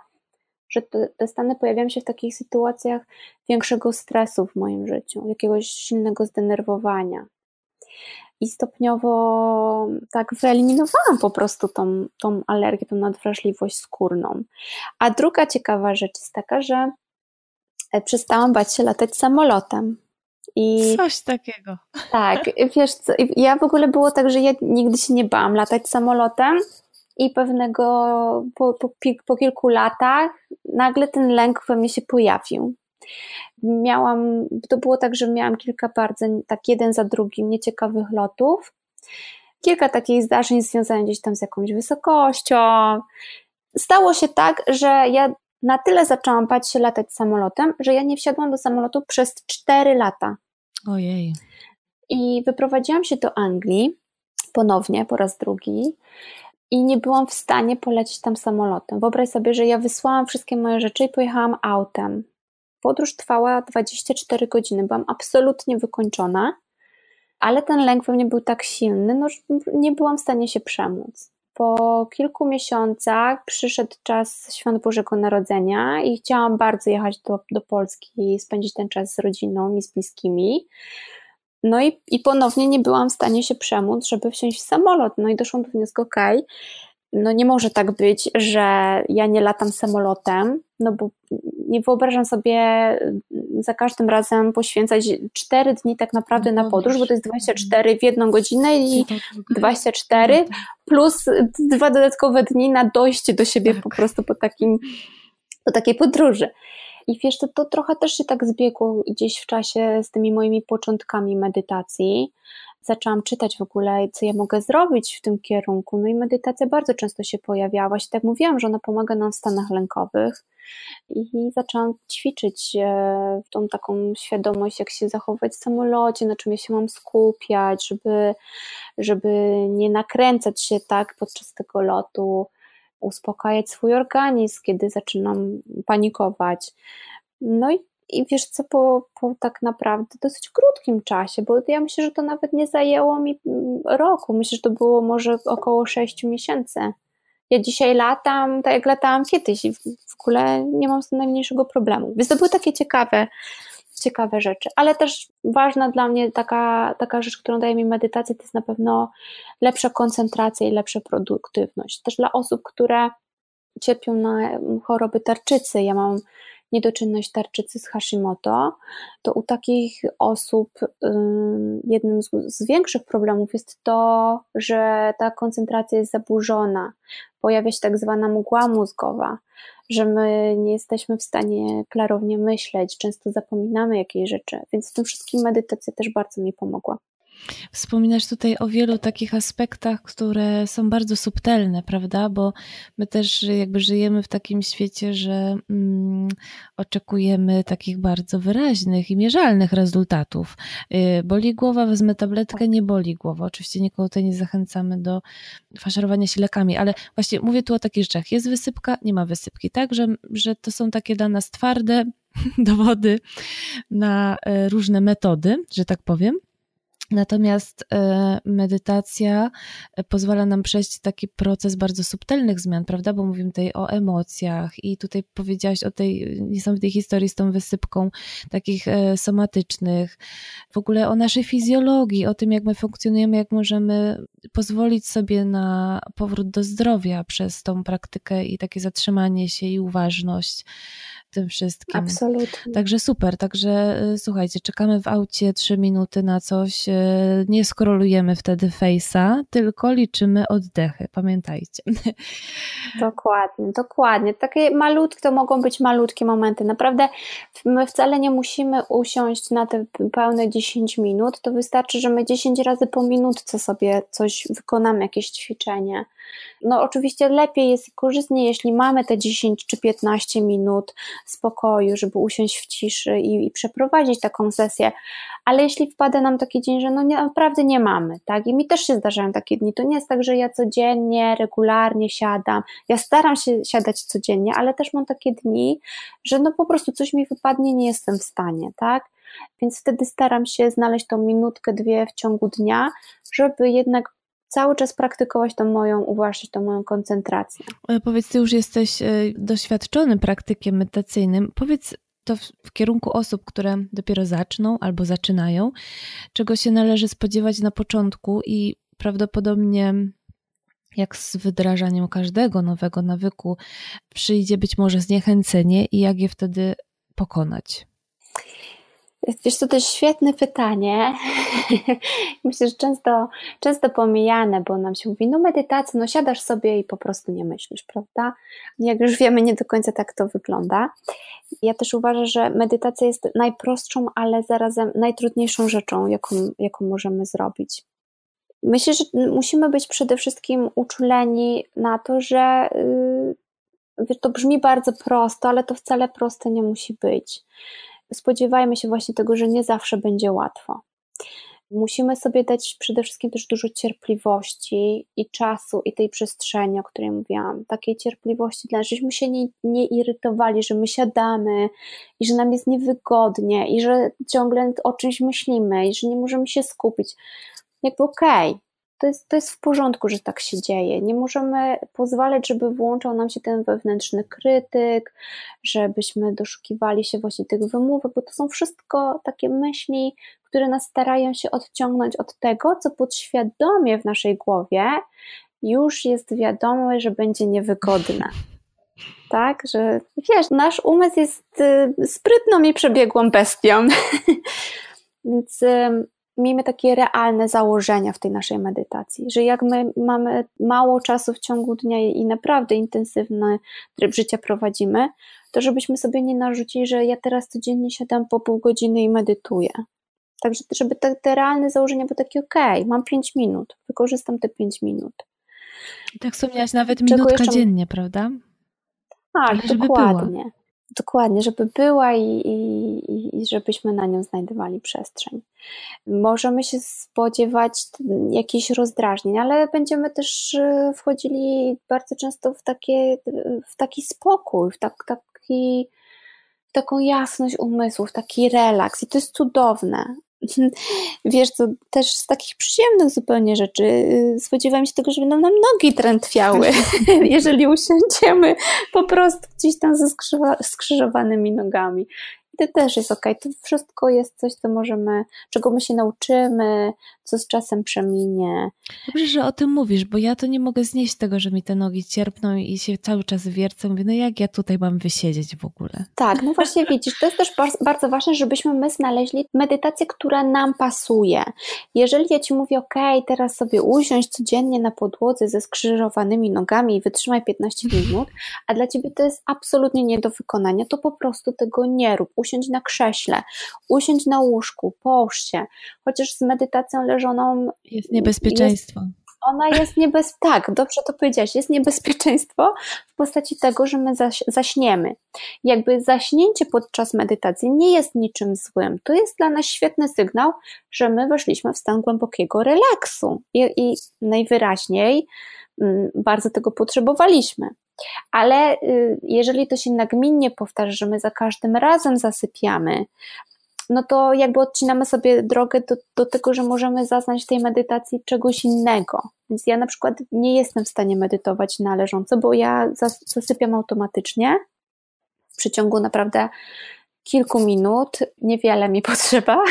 że te, te stany pojawiają się w takich sytuacjach większego stresu w moim życiu, jakiegoś silnego zdenerwowania. I stopniowo tak wyeliminowałam po prostu tą, tą alergię, tą nadwrażliwość skórną. A druga ciekawa rzecz jest taka, że e, przestałam bać się latać samolotem. I Coś takiego. Tak, wiesz co, ja w ogóle było tak, że ja nigdy się nie bałam latać samolotem i pewnego po, po, po kilku latach nagle ten lęk we mnie się pojawił. Miałam, to było tak, że miałam kilka bardzo, tak jeden za drugim, nieciekawych lotów. Kilka takich zdarzeń związanych gdzieś tam z jakąś wysokością. Stało się tak, że ja Na tyle zaczęłam bać się latać samolotem, że ja nie wsiadłam do samolotu przez 4 lata. Ojej. I wyprowadziłam się do Anglii ponownie, po raz drugi i nie byłam w stanie polecieć tam samolotem. Wyobraź sobie, że ja wysłałam wszystkie moje rzeczy i pojechałam autem. Podróż trwała 24 godziny, byłam absolutnie wykończona, ale ten lęk we mnie był tak silny, no, że nie byłam w stanie się przemóc. Po kilku miesiącach przyszedł czas Świąt Bożego Narodzenia i chciałam bardzo jechać do, do Polski spędzić ten czas z rodziną i z bliskimi. No i, i ponownie nie byłam w stanie się przemóc, żeby wsiąść w samolot. No i doszłam do wniosku, okej, okay, no nie może tak być, że ja nie latam samolotem, no bo nie wyobrażam sobie za każdym razem poświęcać 4 dni tak naprawdę na no podróż, bo to jest 24 w jedną godzinę i 24 no plus dwa dodatkowe dni na dojście do siebie po tak. prostu po takim, po takiej podróży. I wiesz, to, to trochę też się tak zbiegło gdzieś w czasie z tymi moimi początkami medytacji. Zaczęłam czytać w ogóle, co ja mogę zrobić w tym kierunku. No i medytacja bardzo często się pojawiała. Tak mówiłam, że ona pomaga nam w stanach lękowych. I zaczęłam ćwiczyć e, tą taką świadomość, jak się zachować w samolocie, na czym ja się mam skupiać, żeby, żeby nie nakręcać się tak podczas tego lotu uspokajać swój organizm, kiedy zaczynam panikować. No i, i wiesz co, po, po tak naprawdę dosyć krótkim czasie, bo ja myślę, że to nawet nie zajęło mi mm, roku, myślę, że to było może około 6 miesięcy. Ja dzisiaj latam, tak jak latałam kiedyś i w, ogóle nie mam z tym najmniejszego problemu. Więc to były takie ciekawe, ciekawe rzeczy. Ale też ważna dla mnie taka, taka rzecz, którą daje mi medytacja, to jest na pewno lepsza koncentracja i lepsza produktywność. Też dla osób, które cierpią na choroby tarczycy. Ja mam niedoczynność tarczycy z Hashimoto, to u takich osób jednym z, większych problemów jest to, że ta koncentracja jest zaburzona. Pojawia się tak zwana mgła mózgowa, że my nie jesteśmy w stanie klarownie myśleć, często zapominamy jakieś rzeczy, więc w tym wszystkim medytacja też bardzo mi pomogła. Wspominasz tutaj o wielu takich aspektach, które są bardzo subtelne, prawda? Bo my też jakby żyjemy w takim świecie, że mm, oczekujemy takich bardzo wyraźnych i mierzalnych rezultatów. Yy, boli głowa, wezmę tabletkę, nie boli głowa. Oczywiście nikogo tutaj nie zachęcamy do faszerowania się lekami, ale właśnie mówię tu o takich rzeczach. Jest wysypka, nie ma wysypki, tak? Że, że to są takie dla nas twarde dowody na y, różne metody, że tak powiem. Natomiast e, medytacja e, pozwala nam przejść taki proces bardzo subtelnych zmian, prawda? Bo mówimy tutaj o emocjach i tutaj powiedziałaś o tej niesamowitej historii z tą wysypką takich e, somatycznych, w ogóle o naszej fizjologii, o tym, jak my funkcjonujemy, jak możemy pozwolić sobie na powrót do zdrowia przez tą praktykę i takie zatrzymanie się i uważność tym wszystkim. Absolutnie. Także super, także słuchajcie, czekamy w aucie trzy minuty na coś, nie skrolujemy wtedy face'a, tylko liczymy oddechy, pamiętajcie. Dokładnie, dokładnie. Takie malutkie, to mogą być malutkie momenty. Naprawdę my wcale nie musimy usiąść na te pełne 10 minut, to wystarczy, że my 10 razy po minutce sobie coś wykonamy, jakieś ćwiczenie. No oczywiście lepiej jest korzystnie, jeśli mamy te 10 czy 15 minut spokoju, żeby usiąść w ciszy i, i przeprowadzić taką sesję, ale jeśli wpada nam taki dzień, że no nie, naprawdę nie mamy, tak, i mi też się zdarzają takie dni, to nie jest tak, że ja codziennie, regularnie siadam, ja staram się siadać codziennie, ale też mam takie dni, że no po prostu coś mi wypadnie, nie jestem w stanie, tak, więc wtedy staram się znaleźć tą minutkę, dwie w ciągu dnia, żeby jednak cały czas praktykować tą moją uważność, tą moją koncentrację. E, powiedz, ty już jesteś e, doświadczonym praktykiem medytacyjnym. Powiedz to w, w kierunku osób, które dopiero zaczną albo zaczynają, czego się należy spodziewać na początku i prawdopodobnie jak z wdrażaniem każdego nowego nawyku przyjdzie być może zniechęcenie i jak je wtedy pokonać? Wiesz, to też świetne pytanie. Myślę, że często, często pomijane, bo nam się mówi, no medytacja, no siadasz sobie i po prostu nie myślisz, prawda? Jak już wiemy, nie do końca tak to wygląda. Ja też uważam, że medytacja jest najprostszą, ale zarazem najtrudniejszą rzeczą, jaką, jaką możemy zrobić. Myślę, że musimy być przede wszystkim uczuleni na to, że yy, to brzmi bardzo prosto, ale to wcale proste nie musi być. Spodziewajmy się właśnie tego, że nie zawsze będzie łatwo. Musimy sobie dać przede wszystkim też dużo cierpliwości i czasu i tej przestrzeni, o której mówiłam. Takiej cierpliwości, dla żebyśmy się nie, nie irytowali, że my siadamy i że nam jest niewygodnie i że ciągle o czymś myślimy i że nie możemy się skupić. Jakby okej, okay, to jest, to jest w porządku, że tak się dzieje. Nie możemy pozwalać, żeby włączał nam się ten wewnętrzny krytyk, żebyśmy doszukiwali się właśnie tych wymówek, bo to są wszystko takie myśli, które nas starają się odciągnąć od tego, co podświadomie w naszej głowie już jest wiadome, że będzie niewygodne. Tak, że wiesz, nasz umysł jest y, sprytną i przebiegłą bestią. Więc miejmy takie realne założenia w tej naszej medytacji, że jak my mamy mało czasu w ciągu dnia i naprawdę intensywny tryb życia prowadzimy, to żebyśmy sobie nie narzucili, że ja teraz codziennie siadam po pół godziny i medytuję. Także żeby te, te realne założenia były takie, ok, mam 5 minut, wykorzystam te 5 minut. Tak wspomniałaś, nawet minutka jeszcze... dziennie, prawda? Tak, dokładnie. Dokładnie, żeby była i, i, i żebyśmy na nią znajdowali przestrzeń. Możemy się spodziewać jakichś rozdrażnień, ale będziemy też y, wchodzili bardzo często w, takie, w taki spokój, w tak, taki, w taką jasność umysłu, w taki relaks i to jest cudowne. Wiesz co, też z takich przyjemnych zupełnie rzeczy y, spodziewam się tego, że będą nam nogi trętwiały, jeżeli usiądziemy po prostu gdzieś tam ze skrzyżowanymi nogami to też jest ok. To wszystko jest coś, co możemy, czego my się nauczymy, co z czasem przeminie. Dobrze, że o tym mówisz, bo ja to nie mogę znieść tego, że mi te nogi cierpną i się cały czas wiercę. Mówię, no jak ja tutaj mam wysiedzieć w ogóle? Tak, no właśnie widzisz, to jest też bardzo ważne, żebyśmy my znaleźli medytację, która nam pasuje. Jeżeli ja Ci mówię, ok, teraz sobie usiąść codziennie na podłodze ze skrzyżowanymi nogami i wytrzymaj 15 minut, a dla Ciebie to jest absolutnie nie do wykonania, to po prostu tego nie rób usiądź na krześle, usiądź na łóżku, połóż się, chociaż z medytacją jest niebezpieczeństwo. Jest, ona jest niebezpieczna, tak, dobrze to powiedziałaś, jest niebezpieczeństwo w postaci tego, że my zaś, zaśniemy. Jakby zaśnięcie podczas medytacji nie jest niczym złym. To jest dla nas świetny sygnał, że my weszliśmy w stan głębokiego relaksu i, i najwyraźniej mm, bardzo tego potrzebowaliśmy. Ale y, jeżeli to się nagminnie powtarza, że my za każdym razem zasypiamy, no to jakby odcinamy sobie drogę do, do tego, że możemy zaznać w tej medytacji czegoś innego. Więc ja na przykład nie jestem w stanie medytować na leżąco, bo ja zasypiam automatycznie w przeciągu naprawdę kilku minut, niewiele mi potrzeba,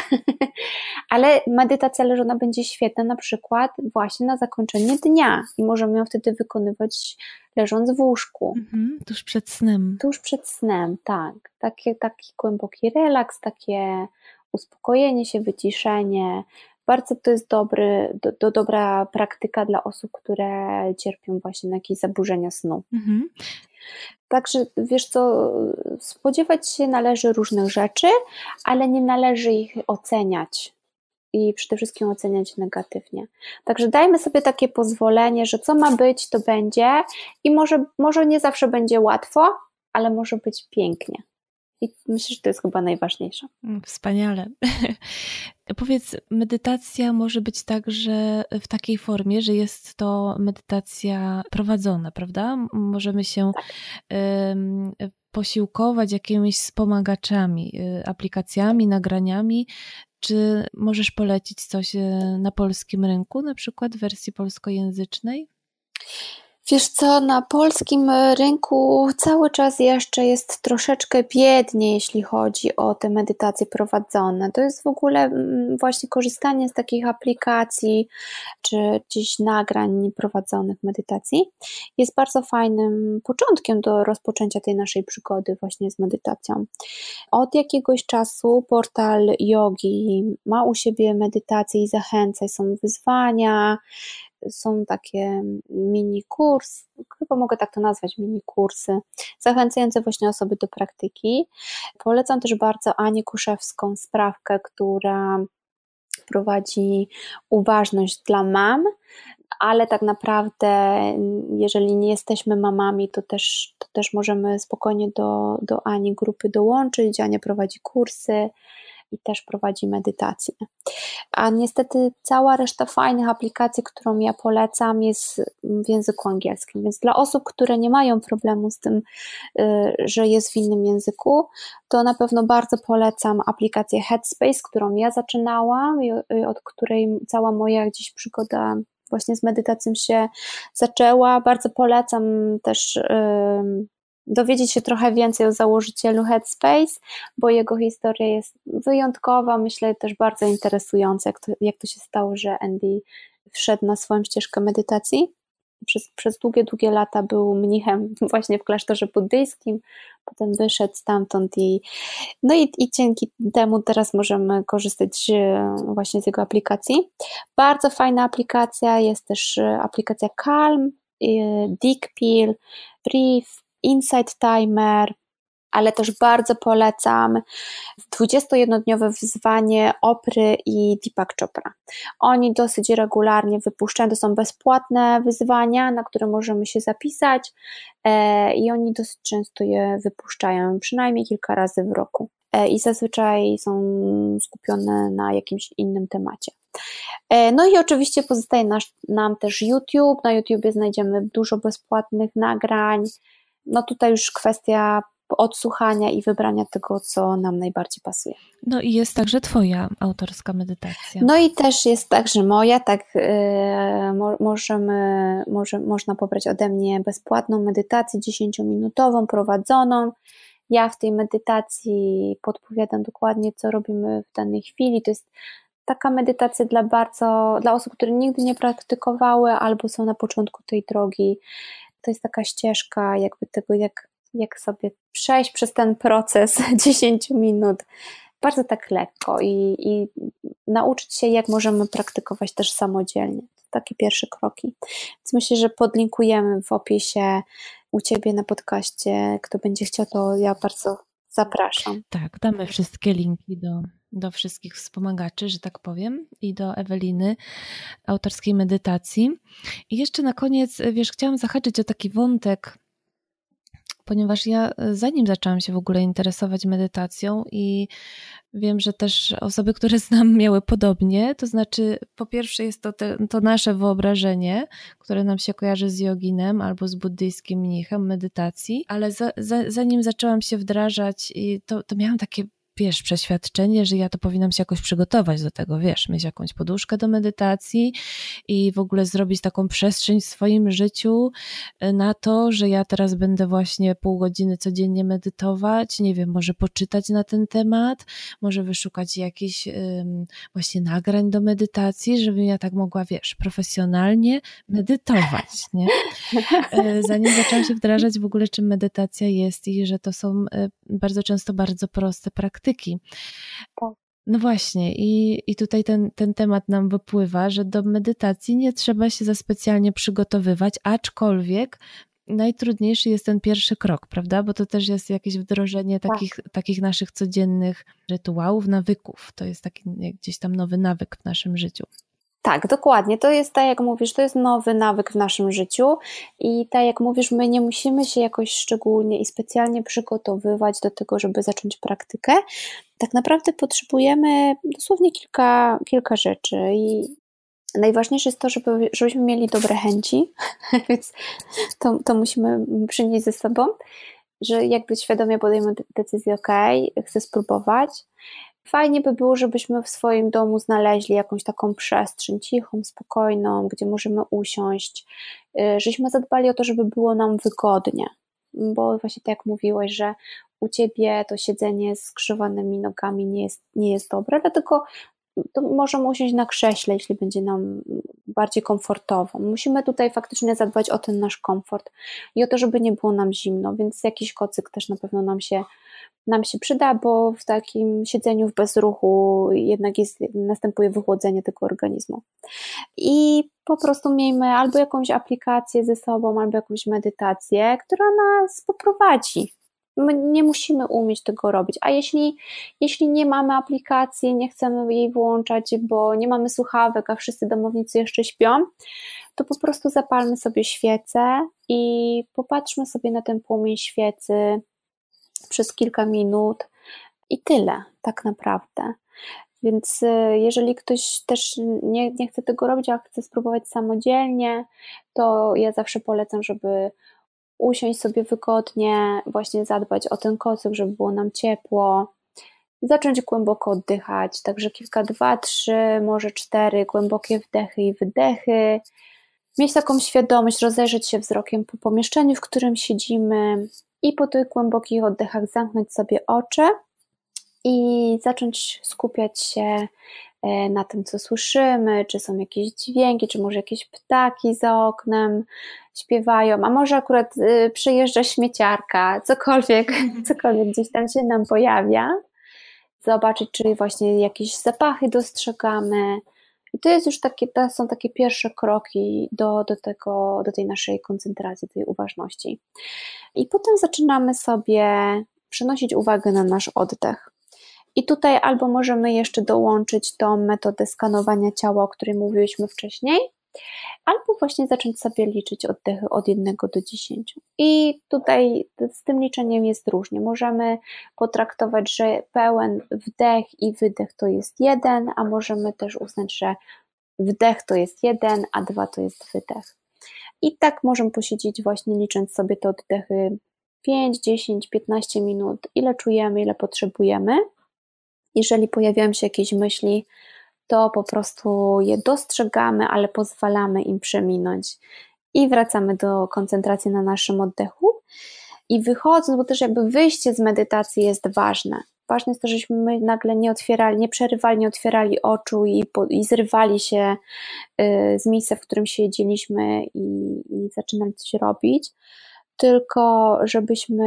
ale medytacja leżona będzie świetna na przykład właśnie na zakończenie dnia i możemy ją wtedy wykonywać leżąc w łóżku. Mhm, tuż przed snem. Tuż przed snem, tak. Takie, taki głęboki relaks, takie uspokojenie się, wyciszenie. Bardzo to jest dobry, do, do dobra praktyka dla osób, które cierpią właśnie na jakieś zaburzenia snu. Mhm. Także wiesz co, spodziewać się należy różnych rzeczy, ale nie należy ich oceniać i przede wszystkim oceniać negatywnie. Także dajmy sobie takie pozwolenie, że co ma być, to będzie i może, może nie zawsze będzie łatwo, ale może być pięknie. I myślę, że to jest chyba najważniejsze. Mm, wspaniale. Powiedz, medytacja może być także w takiej formie, że jest to medytacja prowadzona, prawda? Możemy się tak. y, posiłkować jakimiś wspomagaczami, y, aplikacjami, nagraniami. Czy możesz polecić coś y, na polskim rynku, na przykład w wersji polskojęzycznej? Wiesz co, na polskim rynku cały czas jeszcze jest troszeczkę biednie, jeśli chodzi o te medytacje prowadzone. To jest w ogóle mm, właśnie korzystanie z takich aplikacji czy gdzieś nagrań prowadzonych medytacji. Jest bardzo fajnym początkiem do rozpoczęcia tej naszej przygody właśnie z medytacją. Od jakiegoś czasu portal yogi ma u siebie medytacje i zachęca, są wyzwania, są takie mini kurs, chyba mogę tak to nazwać, mini kursy, zachęcające właśnie osoby do praktyki. Polecam też bardzo Anię Kuszewską, sprawkę, która prowadzi uważność dla mam, ale tak naprawdę, jeżeli nie jesteśmy mamami, to też, to też możemy spokojnie do, do Ani grupy dołączyć. Ania prowadzi kursy i też prowadzi medytację. A niestety cała reszta fajnych aplikacji, którą ja polecam, jest w języku angielskim. Więc dla osób, które nie mają problemu z tym, y, że jest w innym języku, to na pewno bardzo polecam aplikację Headspace, którą ja zaczynałam i od której cała moja gdzieś przygoda właśnie z medytacją się zaczęła. Bardzo polecam też dowiedzieć się trochę więcej o założycielu Headspace, bo jego historia jest wyjątkowa, myślę też bardzo interesująca, jak to, jak to się stało, że Andy wszedł na swoją ścieżkę medytacji. Przez, przez długie, długie lata był mnichem właśnie w klasztorze buddyjskim, potem wyszedł stamtąd i no i, i dzięki temu teraz możemy korzystać właśnie z jego aplikacji. Bardzo fajna aplikacja, jest też aplikacja Calm, e, Dickpill, Brief, Insight Timer, ale też bardzo polecam 21-dniowe wyzwanie Opry i Deepak Chopra. Oni dosyć regularnie wypuszczają, to są bezpłatne wyzwania, na które możemy się zapisać e, i oni dosyć często je wypuszczają, przynajmniej kilka razy w roku. E, I zazwyczaj są skupione na jakimś innym temacie. E, no i oczywiście pozostaje nasz, nam też YouTube. Na YouTubie znajdziemy dużo bezpłatnych nagrań, no tutaj już kwestia odsłuchania i wybrania tego, co nam najbardziej pasuje. No i jest także Twoja autorska medytacja. No i też jest także moja, tak yy, możemy, może, można pobrać ode mnie bezpłatną medytację 10-minutową, prowadzoną. Ja w tej medytacji podpowiadam dokładnie, co robimy w danej chwili. To jest taka medytacja dla bardzo, dla osób, które nigdy nie praktykowały albo są na początku tej drogi to jest taka ścieżka jakby tego, jak, jak sobie przejść przez ten proces 10 minut bardzo tak lekko i, i nauczyć się, jak możemy praktykować też samodzielnie. To takie pierwsze kroki. Więc myślę, że podlinkujemy w opisie u Ciebie na podcaście. Kto będzie chciał, to ja bardzo zapraszam. Tak, damy wszystkie linki do, do wszystkich wspomagaczy, że tak powiem, i do Eweliny, autorskiej medytacji. I jeszcze na koniec, wiesz, chciałam zahaczyć o taki wątek, ponieważ ja zanim zaczęłam się w ogóle interesować medytacją i wiem, że też osoby, które znam, miały podobnie, to znaczy po pierwsze jest to, te, to nasze wyobrażenie, które nam się kojarzy z joginem albo z buddyjskim mnichem, medytacji, ale za, za, zanim zaczęłam się wdrażać, to, to miałam takie wiesz, przeświadczenie, że ja to powinnam się jakoś przygotować do tego, wiesz, mieć jakąś poduszkę do medytacji i w ogóle zrobić taką przestrzeń w swoim życiu e, na to, że ja teraz będę właśnie pół godziny codziennie medytować, nie wiem, może poczytać na ten temat, może wyszukać jakichś właśnie nagrań do medytacji, żebym ja tak mogła, wiesz, profesjonalnie medytować, nie? E, zanim zaczęłam się wdrażać w ogóle, czym medytacja jest i że to są e, bardzo często bardzo proste praktyki, praktyki. Tak. No właśnie, i, i tutaj ten, ten temat nam wypływa, że do medytacji nie trzeba się za specjalnie przygotowywać, aczkolwiek najtrudniejszy jest ten pierwszy krok, prawda? Bo to też jest jakieś wdrożenie tak. takich, takich naszych codziennych rytuałów, nawyków. To jest taki gdzieś tam nowy nawyk w naszym życiu. Tak, dokładnie. To jest tak, jak mówisz, to jest nowy nawyk w naszym życiu i tak jak mówisz, my nie musimy się jakoś szczególnie i specjalnie przygotowywać do tego, żeby zacząć praktykę. Tak naprawdę potrzebujemy dosłownie kilka, kilka rzeczy i najważniejsze jest to, żeby, żebyśmy mieli dobre chęci, więc to, to musimy przynieść ze sobą, że jakby świadomie podejmę decyzję, ok, chcę spróbować, Fajnie by było, żebyśmy w swoim domu znaleźli jakąś taką przestrzeń cichą, spokojną, gdzie możemy usiąść, y, żeśmy zadbali o to, żeby było nam wygodnie, bo właśnie tak jak mówiłeś, że u ciebie to siedzenie z skrzywanymi nogami nie jest, nie jest dobre, dlatego to możemy usiąść na krześle, jeśli będzie nam bardziej komfortowo. Musimy tutaj faktycznie zadbać o ten nasz komfort i o to, żeby nie było nam zimno, więc jakiś kocyk też na pewno nam się nam się przyda, bo w takim siedzeniu w bezruchu jednak jest, następuje wychłodzenie tego organizmu. I po prostu miejmy albo jakąś aplikację ze sobą, albo jakąś medytację, która nas poprowadzi. My nie musimy umieć tego robić. A jeśli, jeśli nie mamy aplikacji, nie chcemy jej włączać, bo nie mamy słuchawek, a wszyscy domownicy jeszcze śpią, to po prostu zapalmy sobie świecę i popatrzmy sobie na ten płomień świecy przez kilka minut i tyle, tak naprawdę. Więc y, jeżeli ktoś też nie, nie chce tego robić, a chce spróbować samodzielnie, to ja zawsze polecam, żeby usiąść sobie wygodnie, właśnie zadbać o ten kocyk, żeby było nam ciepło, zacząć głęboko oddychać, także kilka, dwa, trzy, może cztery głębokie wdechy i wydechy, mieć taką świadomość, rozejrzeć się wzrokiem po pomieszczeniu, w którym siedzimy i po tych głębokich oddechach zamknąć sobie oczy i zacząć skupiać się na tym, co słyszymy, czy są jakieś dźwięki, czy może jakieś ptaki za oknem śpiewają, a może akurat y, przyjeżdża śmieciarka, cokolwiek, cokolwiek gdzieś tam się nam pojawia. Zobaczyć, czy właśnie jakieś zapachy dostrzegamy. I to jest już takie, to są takie pierwsze kroki do, do, tego, do tej naszej koncentracji, tej uważności. I potem zaczynamy sobie przenosić uwagę na nasz oddech. I tutaj albo możemy jeszcze dołączyć tą metodę skanowania ciała, o której mówiliśmy wcześniej, albo właśnie zacząć sobie liczyć oddechy od 1 do 10. I tutaj z tym liczeniem jest różnie. Możemy potraktować, że pełen wdech i wydech to jest 1, a możemy też uznać, że wdech to jest 1, a 2 to jest wydech. I tak możemy posiedzieć właśnie licząc sobie te oddechy 5, 10, 15 minut, ile czujemy, ile potrzebujemy. Jeżeli pojawiają się jakieś myśli, to po prostu je dostrzegamy, ale pozwalamy im przeminąć i wracamy do koncentracji na naszym oddechu. I wychodząc, bo też jakby wyjście z medytacji jest ważne. Ważne jest to, żeśmy my nagle nie otwierali, nie przerywali, nie otwierali oczu i, i zrywali się y, z miejsca, w którym siedzieliśmy i, i zaczynali coś robić, tylko żebyśmy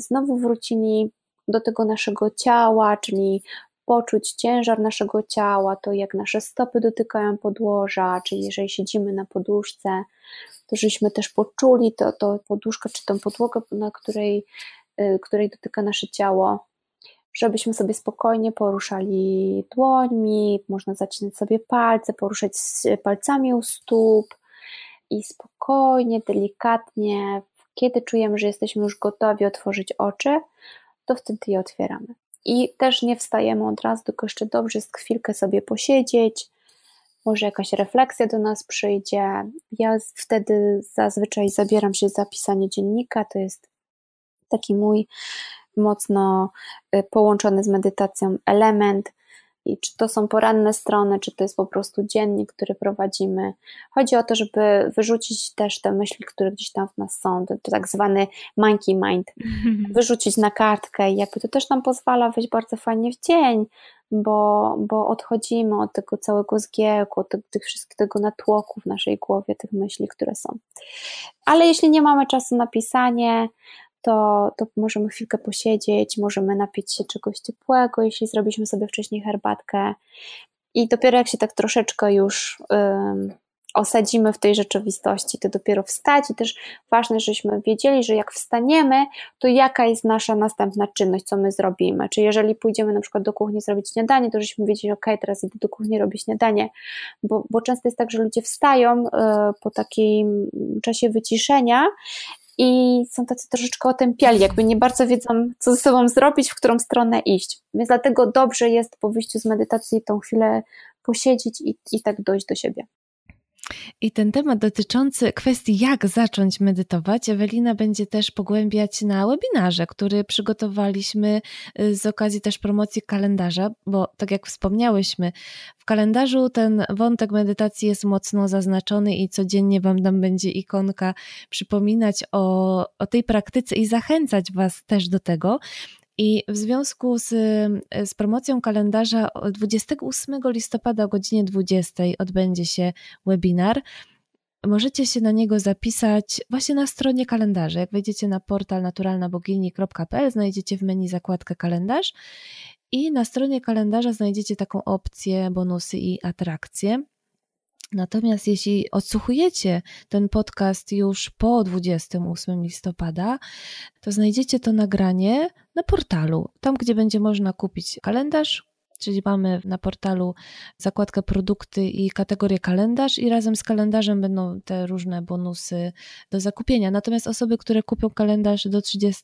znowu wrócili do tego naszego ciała, czyli poczuć ciężar naszego ciała, to jak nasze stopy dotykają podłoża, czyli jeżeli siedzimy na poduszce, to żeśmy też poczuli to, to poduszkę czy tą podłogę, na której, y, której dotyka nasze ciało, żebyśmy sobie spokojnie poruszali dłońmi, można zacinać sobie palce, poruszać palcami u stóp i spokojnie, delikatnie, kiedy czujemy, że jesteśmy już gotowi otworzyć oczy, to wtedy je otwieramy. I też nie wstajemy od razu, tylko jeszcze dobrze jest chwilkę sobie posiedzieć, może jakaś refleksja do nas przyjdzie. Ja wtedy zazwyczaj zabieram się za pisanie dziennika, to jest taki mój mocno y, połączony z medytacją element i czy to są poranne strony, czy to jest po prostu dziennik, który prowadzimy. Chodzi o to, żeby wyrzucić też te myśli, które gdzieś tam w nas są, to, to tak zwany monkey mind, wyrzucić na kartkę i jakby to też nam pozwala wejść bardzo fajnie w dzień, bo, bo odchodzimy od tego całego zgiełku, od tych, tych wszystkich tego natłoku w naszej głowie, tych myśli, które są. Ale jeśli nie mamy czasu na pisanie, to, to możemy chwilkę posiedzieć, możemy napić się czegoś ciepłego, jeśli zrobiliśmy sobie wcześniej herbatkę. I dopiero jak się tak troszeczkę już um, osadzimy w tej rzeczywistości, to dopiero wstać i też ważne, żebyśmy wiedzieli, że jak wstaniemy, to jaka jest nasza następna czynność, co my zrobimy. Czy jeżeli pójdziemy na przykład do kuchni zrobić śniadanie, to żebyśmy wiedzieli, ok, teraz idę do kuchni robić śniadanie, bo, bo często jest tak, że ludzie wstają y, po takim czasie wyciszenia i są tacy troszeczkę otępiali, jakby nie bardzo wiedzą, co ze sobą zrobić, w którą stronę iść. Więc dlatego dobrze jest po wyjściu z medytacji tą chwilę posiedzieć i, i tak dojść do siebie. I ten temat dotyczący kwestii, jak zacząć medytować, Ewelina będzie też pogłębiać na webinarze, który przygotowaliśmy y, z okazji też promocji kalendarza, bo tak jak wspomniałyśmy, w kalendarzu ten wątek medytacji jest mocno zaznaczony i codziennie Wam tam będzie ikonka przypominać o, o tej praktyce i zachęcać Was też do tego. I w związku z, z promocją kalendarza 28 listopada o godzinie 20 odbędzie się webinar. Możecie się na niego zapisać właśnie na stronie kalendarza. Jak wejdziecie na portal naturalnabogini.pl, znajdziecie w menu zakładkę kalendarz i na stronie kalendarza znajdziecie taką opcję bonusy i atrakcje. Natomiast jeśli odsłuchujecie ten podcast już po 28 listopada, to znajdziecie to nagranie na portalu, tam gdzie będzie można kupić kalendarz czyli mamy na portalu zakładkę produkty i kategorię kalendarz i razem z kalendarzem będą te różne bonusy do zakupienia. Natomiast osoby, które kupią kalendarz do 30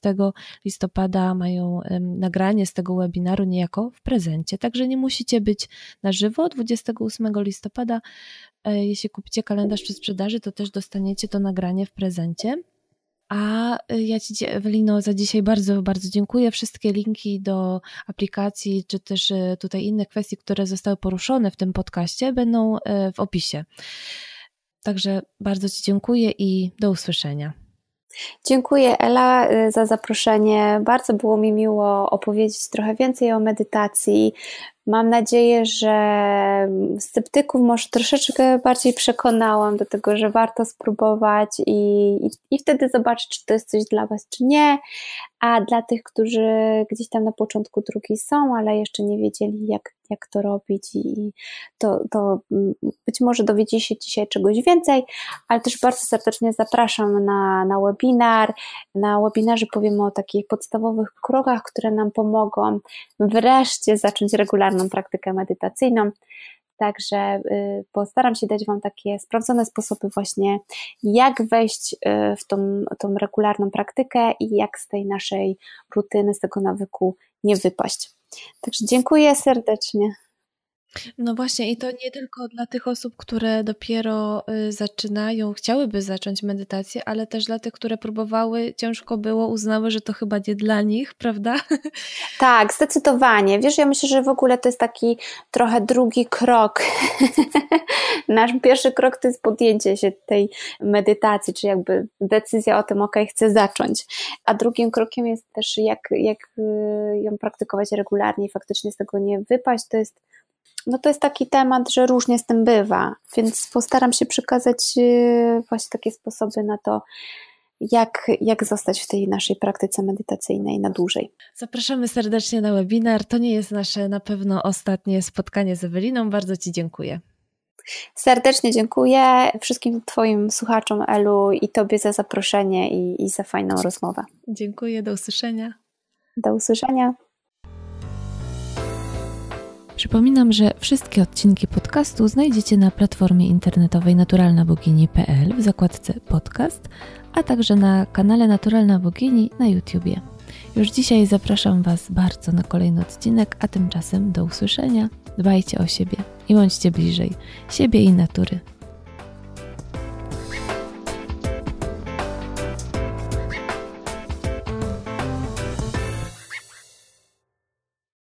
listopada mają nagranie z tego webinaru niejako w prezencie, także nie musicie być na żywo 28 listopada. E, jeśli kupicie kalendarz przy sprzedaży, to też dostaniecie to nagranie w prezencie. A y, ja Ci, Ewelino, za dzisiaj bardzo, bardzo dziękuję. Wszystkie linki do aplikacji, czy też y, tutaj inne kwestie, które zostały poruszone w tym podcaście, będą w opisie. Także bardzo Ci dziękuję i do usłyszenia. Dziękuję Ela za zaproszenie. Bardzo było mi miło opowiedzieć trochę więcej o medytacji, Mam nadzieję, że sceptyków może troszeczkę bardziej przekonałam do tego, że warto spróbować i, i, i, wtedy zobaczyć, czy to jest coś dla Was, czy nie. A dla tych, którzy gdzieś tam na początku drugi są, ale jeszcze nie wiedzieli, jak, jak to robić, i to, to mm, być może dowiecie się dzisiaj czegoś więcej, ale też bardzo serdecznie zapraszam na, na webinar. Na webinarze powiemy o takich podstawowych krokach, które nam pomogą wreszcie zacząć regularną praktykę medytacyjną. Także y, postaram się dać Wam takie sprawdzone sposoby właśnie, jak wejść y, w tą, tą regularną praktykę i jak z tej naszej rutyny, z tego nawyku nie wypaść. Także dziękuję serdecznie. No właśnie, i to nie tylko dla tych osób, które dopiero y, zaczynają, chciałyby zacząć medytację, ale też dla tych, które próbowały, ciężko było, uznały, że to chyba nie dla nich, prawda? Tak, zdecydowanie. Wiesz, ja myślę, że w ogóle to jest taki trochę drugi krok. Nasz pierwszy krok to jest podjęcie się tej medytacji, czy jakby decyzja o tym, ok, chcę zacząć. A drugim krokiem jest też, jak, jak y, ją praktykować regularnie i faktycznie z tego nie wypaść, to jest no to jest taki temat, że różnie z tym bywa, więc postaram się przekazać y, właśnie takie sposoby na to, jak, jak zostać w tej naszej praktyce medytacyjnej na dłużej. Zapraszamy serdecznie na webinar. To nie jest nasze na pewno ostatnie spotkanie z Eweliną. Bardzo Ci dziękuję. Serdecznie dziękuję wszystkim Twoim słuchaczom, Elu, i Tobie za zaproszenie i, i za fajną rozmowę. Dziękuję, do usłyszenia. Do usłyszenia. Przypominam, że wszystkie odcinki podcastu znajdziecie na platformie internetowej naturalnabogini.pl w zakładce podcast, a także na kanale Naturalna Bogini na YouTubie. Już dzisiaj zapraszam Was bardzo na kolejny odcinek, a tymczasem do usłyszenia. Dbajcie o siebie i bądźcie bliżej siebie i natury.